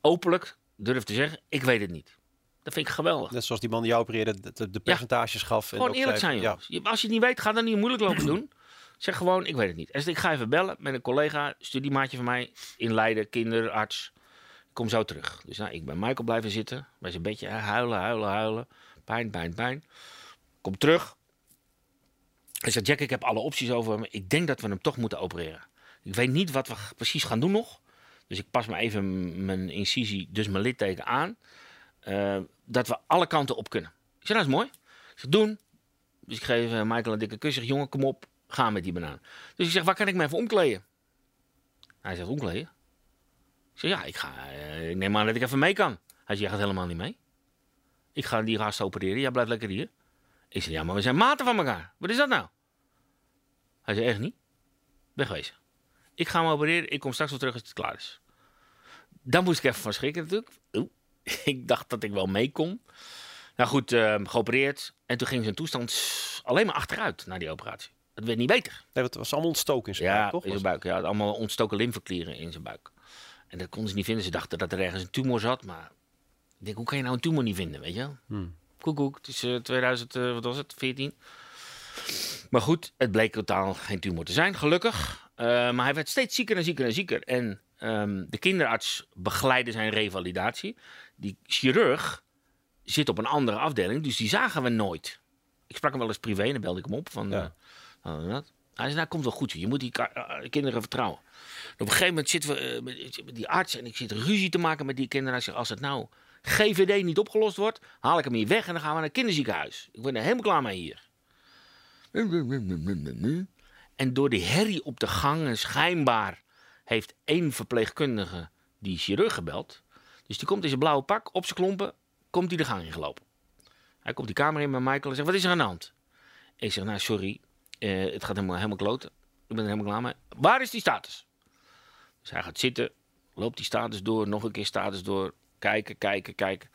openlijk durft te zeggen, ik weet het niet. Dat vind ik geweldig. Net zoals die man die jou opereerde, de, de- percentages gaf. en Gewoon eerlijk zijn, Ja, Als je het niet weet, ga dan niet moeilijk lopen doen. Zeg gewoon, ik weet het niet. En ik ga even bellen met een collega, studiemaatje van mij in Leiden, kinderarts. Ik kom zo terug. Dus nou, ik ben Michael blijven zitten, bij zijn bedje, huilen, huilen, huilen. Pijn, pijn, pijn. Kom terug. Hij zegt, Jack, ik heb alle opties over me. Ik denk dat we hem toch moeten opereren. Ik weet niet wat we precies gaan doen nog. Dus ik pas me even mijn incisie, dus mijn litteken aan. Eh, dat we alle kanten op kunnen. Ik zeg, dat is mooi. Ik zeg, doen. Dus ik geef eh, Michael een dikke kus. Ik zeg, jongen, kom op. Ga met die banaan. Dus ik zeg, waar kan ik me even omkleden? Hij zegt, omkleden? Ik zeg, ja, ik, ga, eh, ik neem aan dat ik even mee kan. Hij zegt, jij gaat helemaal niet mee. Ik ga die gast opereren. Jij blijft lekker hier. Ik zeg, ja, maar we zijn maten van elkaar. Wat is dat nou? Hij zei, echt niet? Wegwezen. Ik ga hem opereren. Ik kom straks wel terug als het klaar is. Dan moest ik even van schrikken natuurlijk. Oeh, ik dacht dat ik wel mee kon. Nou goed, eh, geopereerd. En toen ging zijn toestand alleen maar achteruit na die operatie. het werd niet beter. Nee, het was allemaal ontstoken in zijn Ja, buik, toch? in zijn buik. Ja, allemaal ontstoken lymfeklieren in zijn buik. En dat konden ze niet vinden. Ze dachten dat er ergens een tumor zat. Maar ik denk, hoe kan je nou een tumor niet vinden, weet je wel? Hmm. Koekoek, het is eh, 2000, eh, wat was het, 14. Maar goed, het bleek totaal geen tumor te zijn, gelukkig. Eh, maar hij werd steeds zieker en zieker en zieker. En ehm, de kinderarts begeleidde zijn revalidatie. Die chirurg zit op een andere afdeling, dus die zagen we nooit. Ik sprak hem wel eens privé en dan belde ik hem op. Van, Ja. eh, wat? Hij zei, nou, komt wel goed. Je moet die eh, kinderen vertrouwen. En op een gegeven moment zitten we eh, met, met die arts en ik zit ruzie te maken met die kinderen. Hij zegt, als het nou GVD niet opgelost wordt, haal ik hem hier weg en dan gaan we naar het kinderziekenhuis. Ik ben er helemaal klaar mee hier. En door die herrie op de gang, en schijnbaar heeft één verpleegkundige die chirurg gebeld. Dus die komt in zijn blauwe pak, op zijn klompen, komt hij de gang ingelopen. Hij komt die kamer in met Michael en zegt, wat is er aan de hand? Ik zeg, nou sorry, eh, het gaat helemaal, helemaal kloten. Ik ben er helemaal klaar. Waar is die status? Dus hij gaat zitten, loopt die status door, nog een keer status door, kijken, kijken, kijken.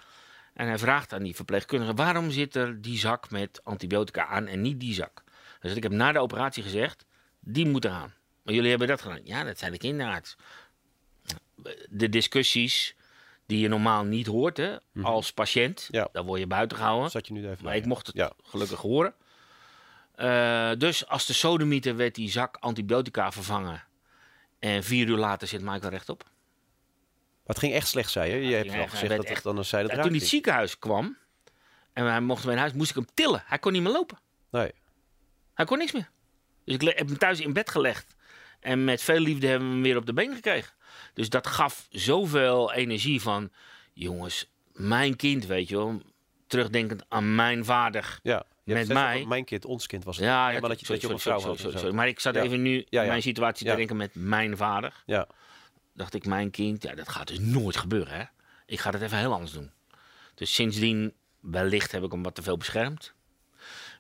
En hij vraagt aan die verpleegkundige, waarom zit er die zak met antibiotica aan en niet die zak? Dus ik heb na de operatie gezegd, die moet eraan. Maar jullie hebben dat gedaan. Ja, dat zijn de kinderarts. De discussies die je normaal niet hoort hè, als patiënt, Ja. daar word je buiten gehouden. Zat je nu even Maar bij. ik mocht het Ja. gelukkig horen. Eh, dus als de sodemieter werd die zak antibiotica vervangen. En vier uur later zit Michael rechtop. Maar het ging echt slecht, zei je. Je hebt hij gezegd dat het echt- dan een zijde toen hij het ziekenhuis kwam en hij mocht naar huis, moest ik hem tillen. Hij kon niet meer lopen. Nee. Hij kon niks meer. Dus ik heb hem thuis in bed gelegd. En met veel liefde hebben we hem weer op de been gekregen. Dus dat gaf zoveel energie van... Jongens, mijn kind, weet je wel. Terugdenkend aan mijn vader. Ja. Je Met mij- Mijn kind, ons kind was het. Ja, maar dat je, dat je sorry, vrouw sorry, sorry, sorry. Maar ik zat Ja. even nu in mijn situatie te denken met mijn vader. Ja. Dacht ik, mijn kind, ja, dat gaat dus nooit gebeuren. Hè? Ik ga dat even heel anders doen. Dus sindsdien, wellicht heb ik hem wat te veel beschermd.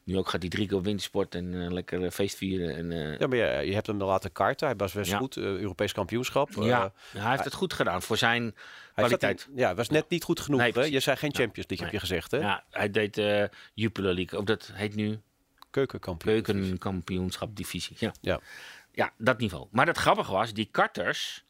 Nu ook gaat hij drie keer op wintersport en eh, lekker eh, feest vieren. En, eh, Ja, maar je, je hebt hem laten karten. Hij was best Ja. goed. Europees kampioenschap. Ja, hij heeft het goed gedaan voor zijn kwaliteit. in- ja, was net niet goed genoeg. Nee, hè? Je zei geen Champions League, heb je gezegd. Hè? Ja, hij deed eh Jupiler League. Of dat heet nu Keukenkampioen. keukenkampioenschap divisie. Ja. Ja. ja, dat niveau. Maar het grappige was, die karters,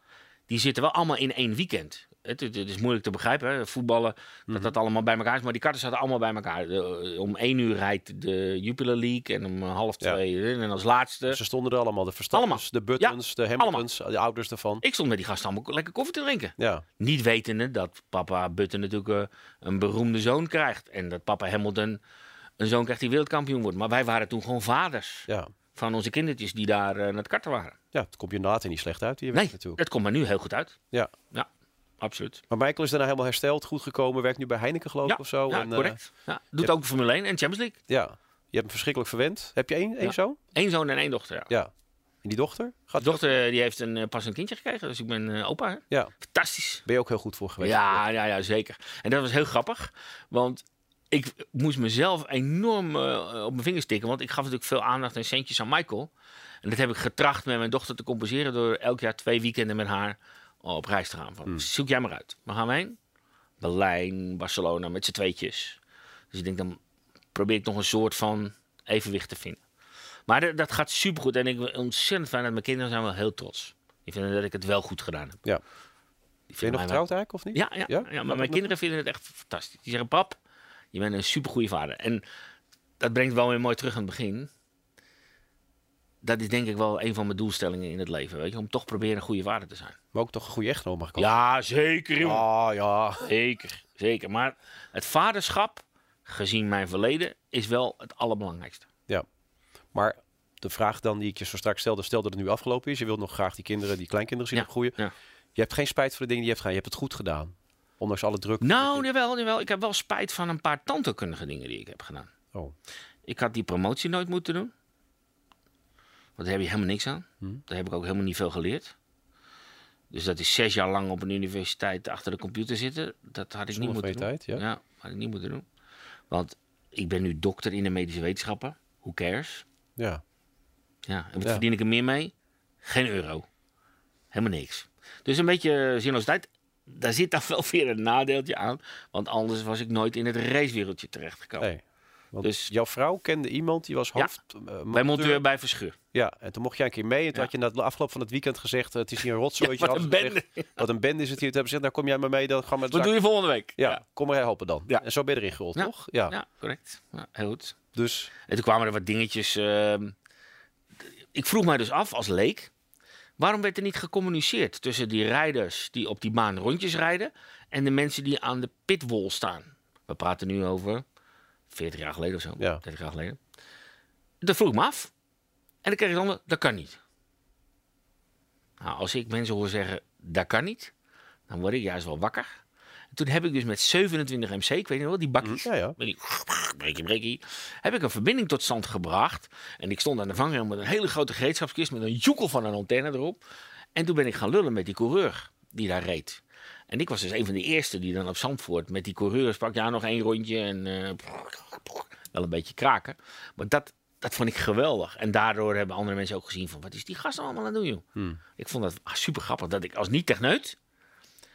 die zitten wel allemaal in één weekend. Het, is moeilijk te begrijpen, hè? voetballen, Mhm. dat dat allemaal bij elkaar is. Maar die karters zaten allemaal bij elkaar. De- om één uur rijdt de Jupiler League en om half Ja. twee. En als laatste... Ze stonden er allemaal. De Verstappens, Allemaal. de Buttons, de Hamiltons, de ouders ervan. Ik stond met die gasten allemaal lekker koffie te drinken. Ja, Niet wetende dat papa Button natuurlijk eh, een beroemde zoon krijgt. En dat papa Hamilton een zoon krijgt die wereldkampioen wordt. Maar wij waren toen gewoon vaders ja. van onze kindertjes die daar eh, naar het karten waren. ja, het komt je later niet slecht uit. Die Nee, het komt er nu heel goed uit. Ja. Ja, absoluut. Maar Michael is daarna helemaal hersteld, goed gekomen. Werkt nu bij Heineken geloof ik Ja, of zo. ja en, eh, correct. Ja, doet ook Formule 1 en Champions League. ja, je hebt hem verschrikkelijk verwend. Heb je één, één Ja. zoon? Eén zoon en één dochter. Ja. Ja. En die dochter? Gaat De dochter eh, die heeft een, eh, pas een kindje gekregen, dus ik ben opa. Hè? Ja, Fantastisch. ben je ook heel goed voor geweest. Ja, ja, ja, zeker. En dat was heel grappig, want ik moest mezelf enorm op mijn vingers tikken, want ik gaf natuurlijk veel aandacht en centjes aan Michael. En dat heb ik getracht met mijn dochter te compenseren door elk jaar twee weekenden met haar op reis te gaan. Van, Zoek jij maar uit. Waar gaan we heen? Berlijn, Barcelona, met z'n tweetjes. Dus ik denk, dan probeer ik nog een soort van evenwicht te vinden. Maar dat- gaat supergoed en ik ben ontzettend fijn dat mijn kinderen zijn wel heel trots. Die vinden dat ik het wel goed gedaan heb. Ja. Die Ben je nog wel- getrouwd eigenlijk of niet? ja, ja, Ja? maar dat mijn nog? kinderen vinden het echt fantastisch. Die zeggen, pap, je bent een supergoeie vader. En dat brengt wel weer mooi terug aan het begin. Dat is denk ik wel een van mijn doelstellingen in het leven. Weet je? Om toch proberen een goede vader te zijn. Maar ook toch een goede echtgenoot mag ik. Ja, zeker jongen. Ah, ja. Zeker, zeker. Maar het vaderschap, gezien mijn verleden, is wel het allerbelangrijkste. ja. Maar de vraag dan die ik je zo straks stelde, stel dat het nu afgelopen is. Je wilt nog graag die kinderen, die kleinkinderen zien Ja, opgroeien. ja. Je hebt geen spijt voor de dingen die je hebt gedaan. Je hebt het goed gedaan. Ondanks alle druk. Nou, jawel, jawel. Ik heb wel spijt van een paar tandheelkundige dingen die ik heb gedaan. Oh. Ik had die promotie nooit moeten doen. Daar heb je helemaal niks aan. Hm. Daar heb ik ook helemaal niet veel geleerd. Dus dat is zes jaar lang op een universiteit achter de computer zitten. Dat had ik niet moeten doen. ja. ja, had ik niet moeten doen. Want ik ben nu dokter in de medische wetenschappen. Who cares? Ja. Ja, en wat Ja. verdien ik er meer mee? Geen euro. Helemaal niks. Dus een beetje zinloosheid. Daar zit dan wel weer een nadeeltje aan. Want anders was ik nooit in het racewereldje terechtgekomen. Nee. Want Dus- jouw vrouw kende iemand die was Ja. hoofd... Bij monteur. monteur bij Verscheur. Ja, en toen mocht jij een keer mee. En toen Ja. had je na de afloop van het weekend gezegd... eh, het is hier een rotzooitje. wat een bende. Wat een bende is het hier. Toen hebben ze gezegd, nou kom jij maar mee. Dan gaan we Wat doe je volgende week? Ja, kom maar helpen dan. Ja. En zo ben je erin gerold, Ja. toch? Ja. Ja, correct. Ja, heel goed. Dus En toen kwamen er wat dingetjes. ehm, ik vroeg mij dus af als leek. Waarom werd er niet gecommuniceerd tussen die rijders die op die baan rondjes rijden en de mensen die aan de pitwall staan? We praten nu over 40 jaar geleden of zo, Ja. 30 jaar geleden. Dat vroeg ik me af. En dan kreeg ik dan, dat kan niet. Nou, als ik mensen hoor zeggen, dat kan niet, dan word ik juist wel wakker. En toen heb ik dus met 27 MC, ik weet niet wel, die bakjes, ja, ja. met die breekie, breekie, heb ik een verbinding tot stand gebracht. En ik stond aan de vangrail met een hele grote gereedschapskist met een joekel van een antenne erop. En toen ben ik gaan lullen met die coureur die daar reed. En ik was dus een van de eerste die dan op Zandvoort met die coureur sprak. Ja, nog één rondje en eh, wel een beetje kraken. Maar dat, dat vond ik geweldig. En daardoor hebben andere mensen ook gezien van... wat is die gast allemaal aan het doen, joh? Ik vond dat super grappig dat ik als niet-techneut...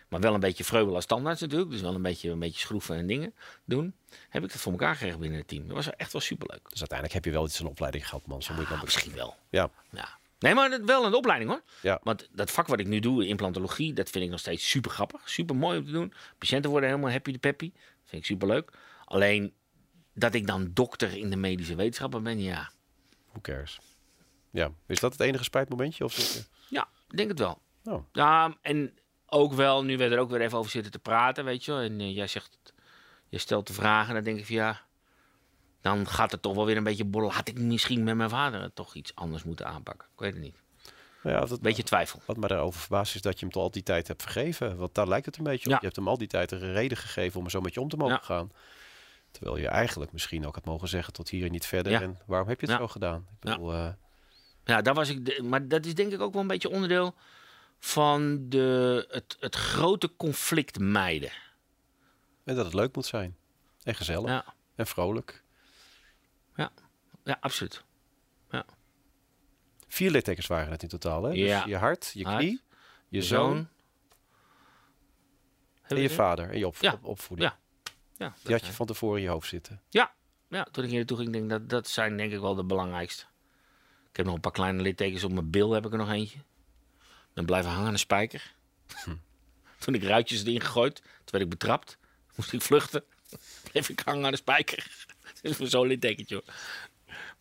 maar wel een beetje vreubel als standaard natuurlijk... dus wel een beetje, een beetje schroeven en dingen doen... heb ik dat voor elkaar gekregen binnen het team. Dat was echt wel superleuk. Dus uiteindelijk heb je wel iets een opleiding gehad, man. Zo moet je Ah, dan misschien wel. Ja. Ja. Nee, maar dat- wel een opleiding hoor. Ja. Want dat vak wat ik nu doe, implantologie, dat vind ik nog steeds super grappig. Super mooi om te doen. Patiënten worden helemaal happy de peppy. Vind ik super leuk. Alleen dat ik dan dokter in de medische wetenschappen ben, ja. Who cares? Ja. Is dat het enige spijtmomentje? Of. Ja, ik denk het wel. Oh. Ja, en ook wel, nu we er ook weer even over zitten te praten, weet je wel. En eh, jij zegt, je stelt de vragen, dan denk ik van ja, dan gaat het toch wel weer een beetje borrelen. Had ik misschien met mijn vader toch iets anders moeten aanpakken? Ik weet het niet. Ja, dat, Beetje twijfel. Wat me daarover verbaast is dat je hem tot al die tijd hebt vergeven. Want daar lijkt het een beetje op. Ja. Je hebt hem al die tijd een reden gegeven om er zo met je om te mogen Ja. gaan. Terwijl je eigenlijk misschien ook had mogen zeggen tot hier en niet verder. Ja. En waarom heb je het zo gedaan? Ik Ja. bedoel, eh, Ja, daar was ik. de- maar dat is denk ik ook wel een beetje onderdeel van de, het, het grote conflict mijden. en dat het leuk moet zijn. En gezellig. En vrolijk. Ja absoluut. Vier littekens waren het in totaal. Hè? Ja. Dus je hart, je knie, je Je zoon en je vader. En je op, Ja. op- opvoeding. Ja. Ja, Die had je van tevoren in je hoofd zitten. ja, ja, toen ik hier naartoe ging, denk ik dat dat zijn denk ik wel de belangrijkste. Ik heb nog een paar kleine littekens op mijn bil, heb ik er nog eentje. Ben blijven hangen aan een spijker. Hm. Toen ik ruitjes erin gegooid, toen werd ik betrapt. Moest ik vluchten. Bleef ik hangen aan de spijker. Dat is voor zo'n littekentje hoor.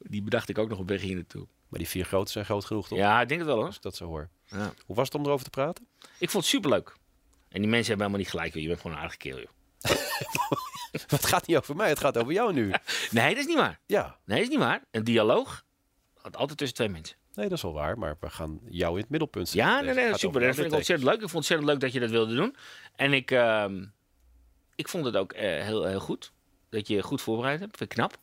Die bedacht ik ook nog op weg hier naartoe. Maar die vier grote zijn groot genoeg toch? Ja, ik denk het wel hoor. Als ik dat zo hoor. Ja. Hoe was het om erover te praten? Ik vond het superleuk. En die mensen hebben helemaal niet gelijk. joh. Je bent gewoon een aardige kerel, joh. het gaat niet over mij, het gaat over jou nu. Nee, dat is niet waar. Ja, Nee, dat is niet waar. Een dialoog gaat altijd tussen twee mensen. nee, dat is wel waar. Maar we gaan jou in het middelpunt zetten. Ja, nee, nee, super. Dat vind ik ontzettend leuk. Ik vond het ontzettend leuk dat je dat wilde doen. En ik, ehm, ik vond het ook eh, heel, heel goed. Dat je goed voorbereid hebt. Vind ik knap.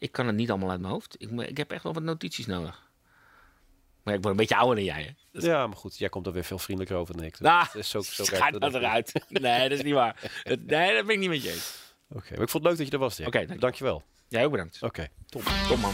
Ik kan het niet allemaal uit mijn hoofd. Ik, ik heb echt wel wat notities nodig. Maar ik word een beetje ouder dan jij, hè? Ja, maar goed, jij komt er weer veel vriendelijker over dan ik. Nou, Dat is zo, zo Ga werkt het dat eruit. Nee, dat is niet waar. Dat- nee, dat ben ik niet met je eens. Oké, maar ik vond het leuk dat je er was. Oké, dank je. Dankjewel. Jij ook bedankt. Oké, top. Top man.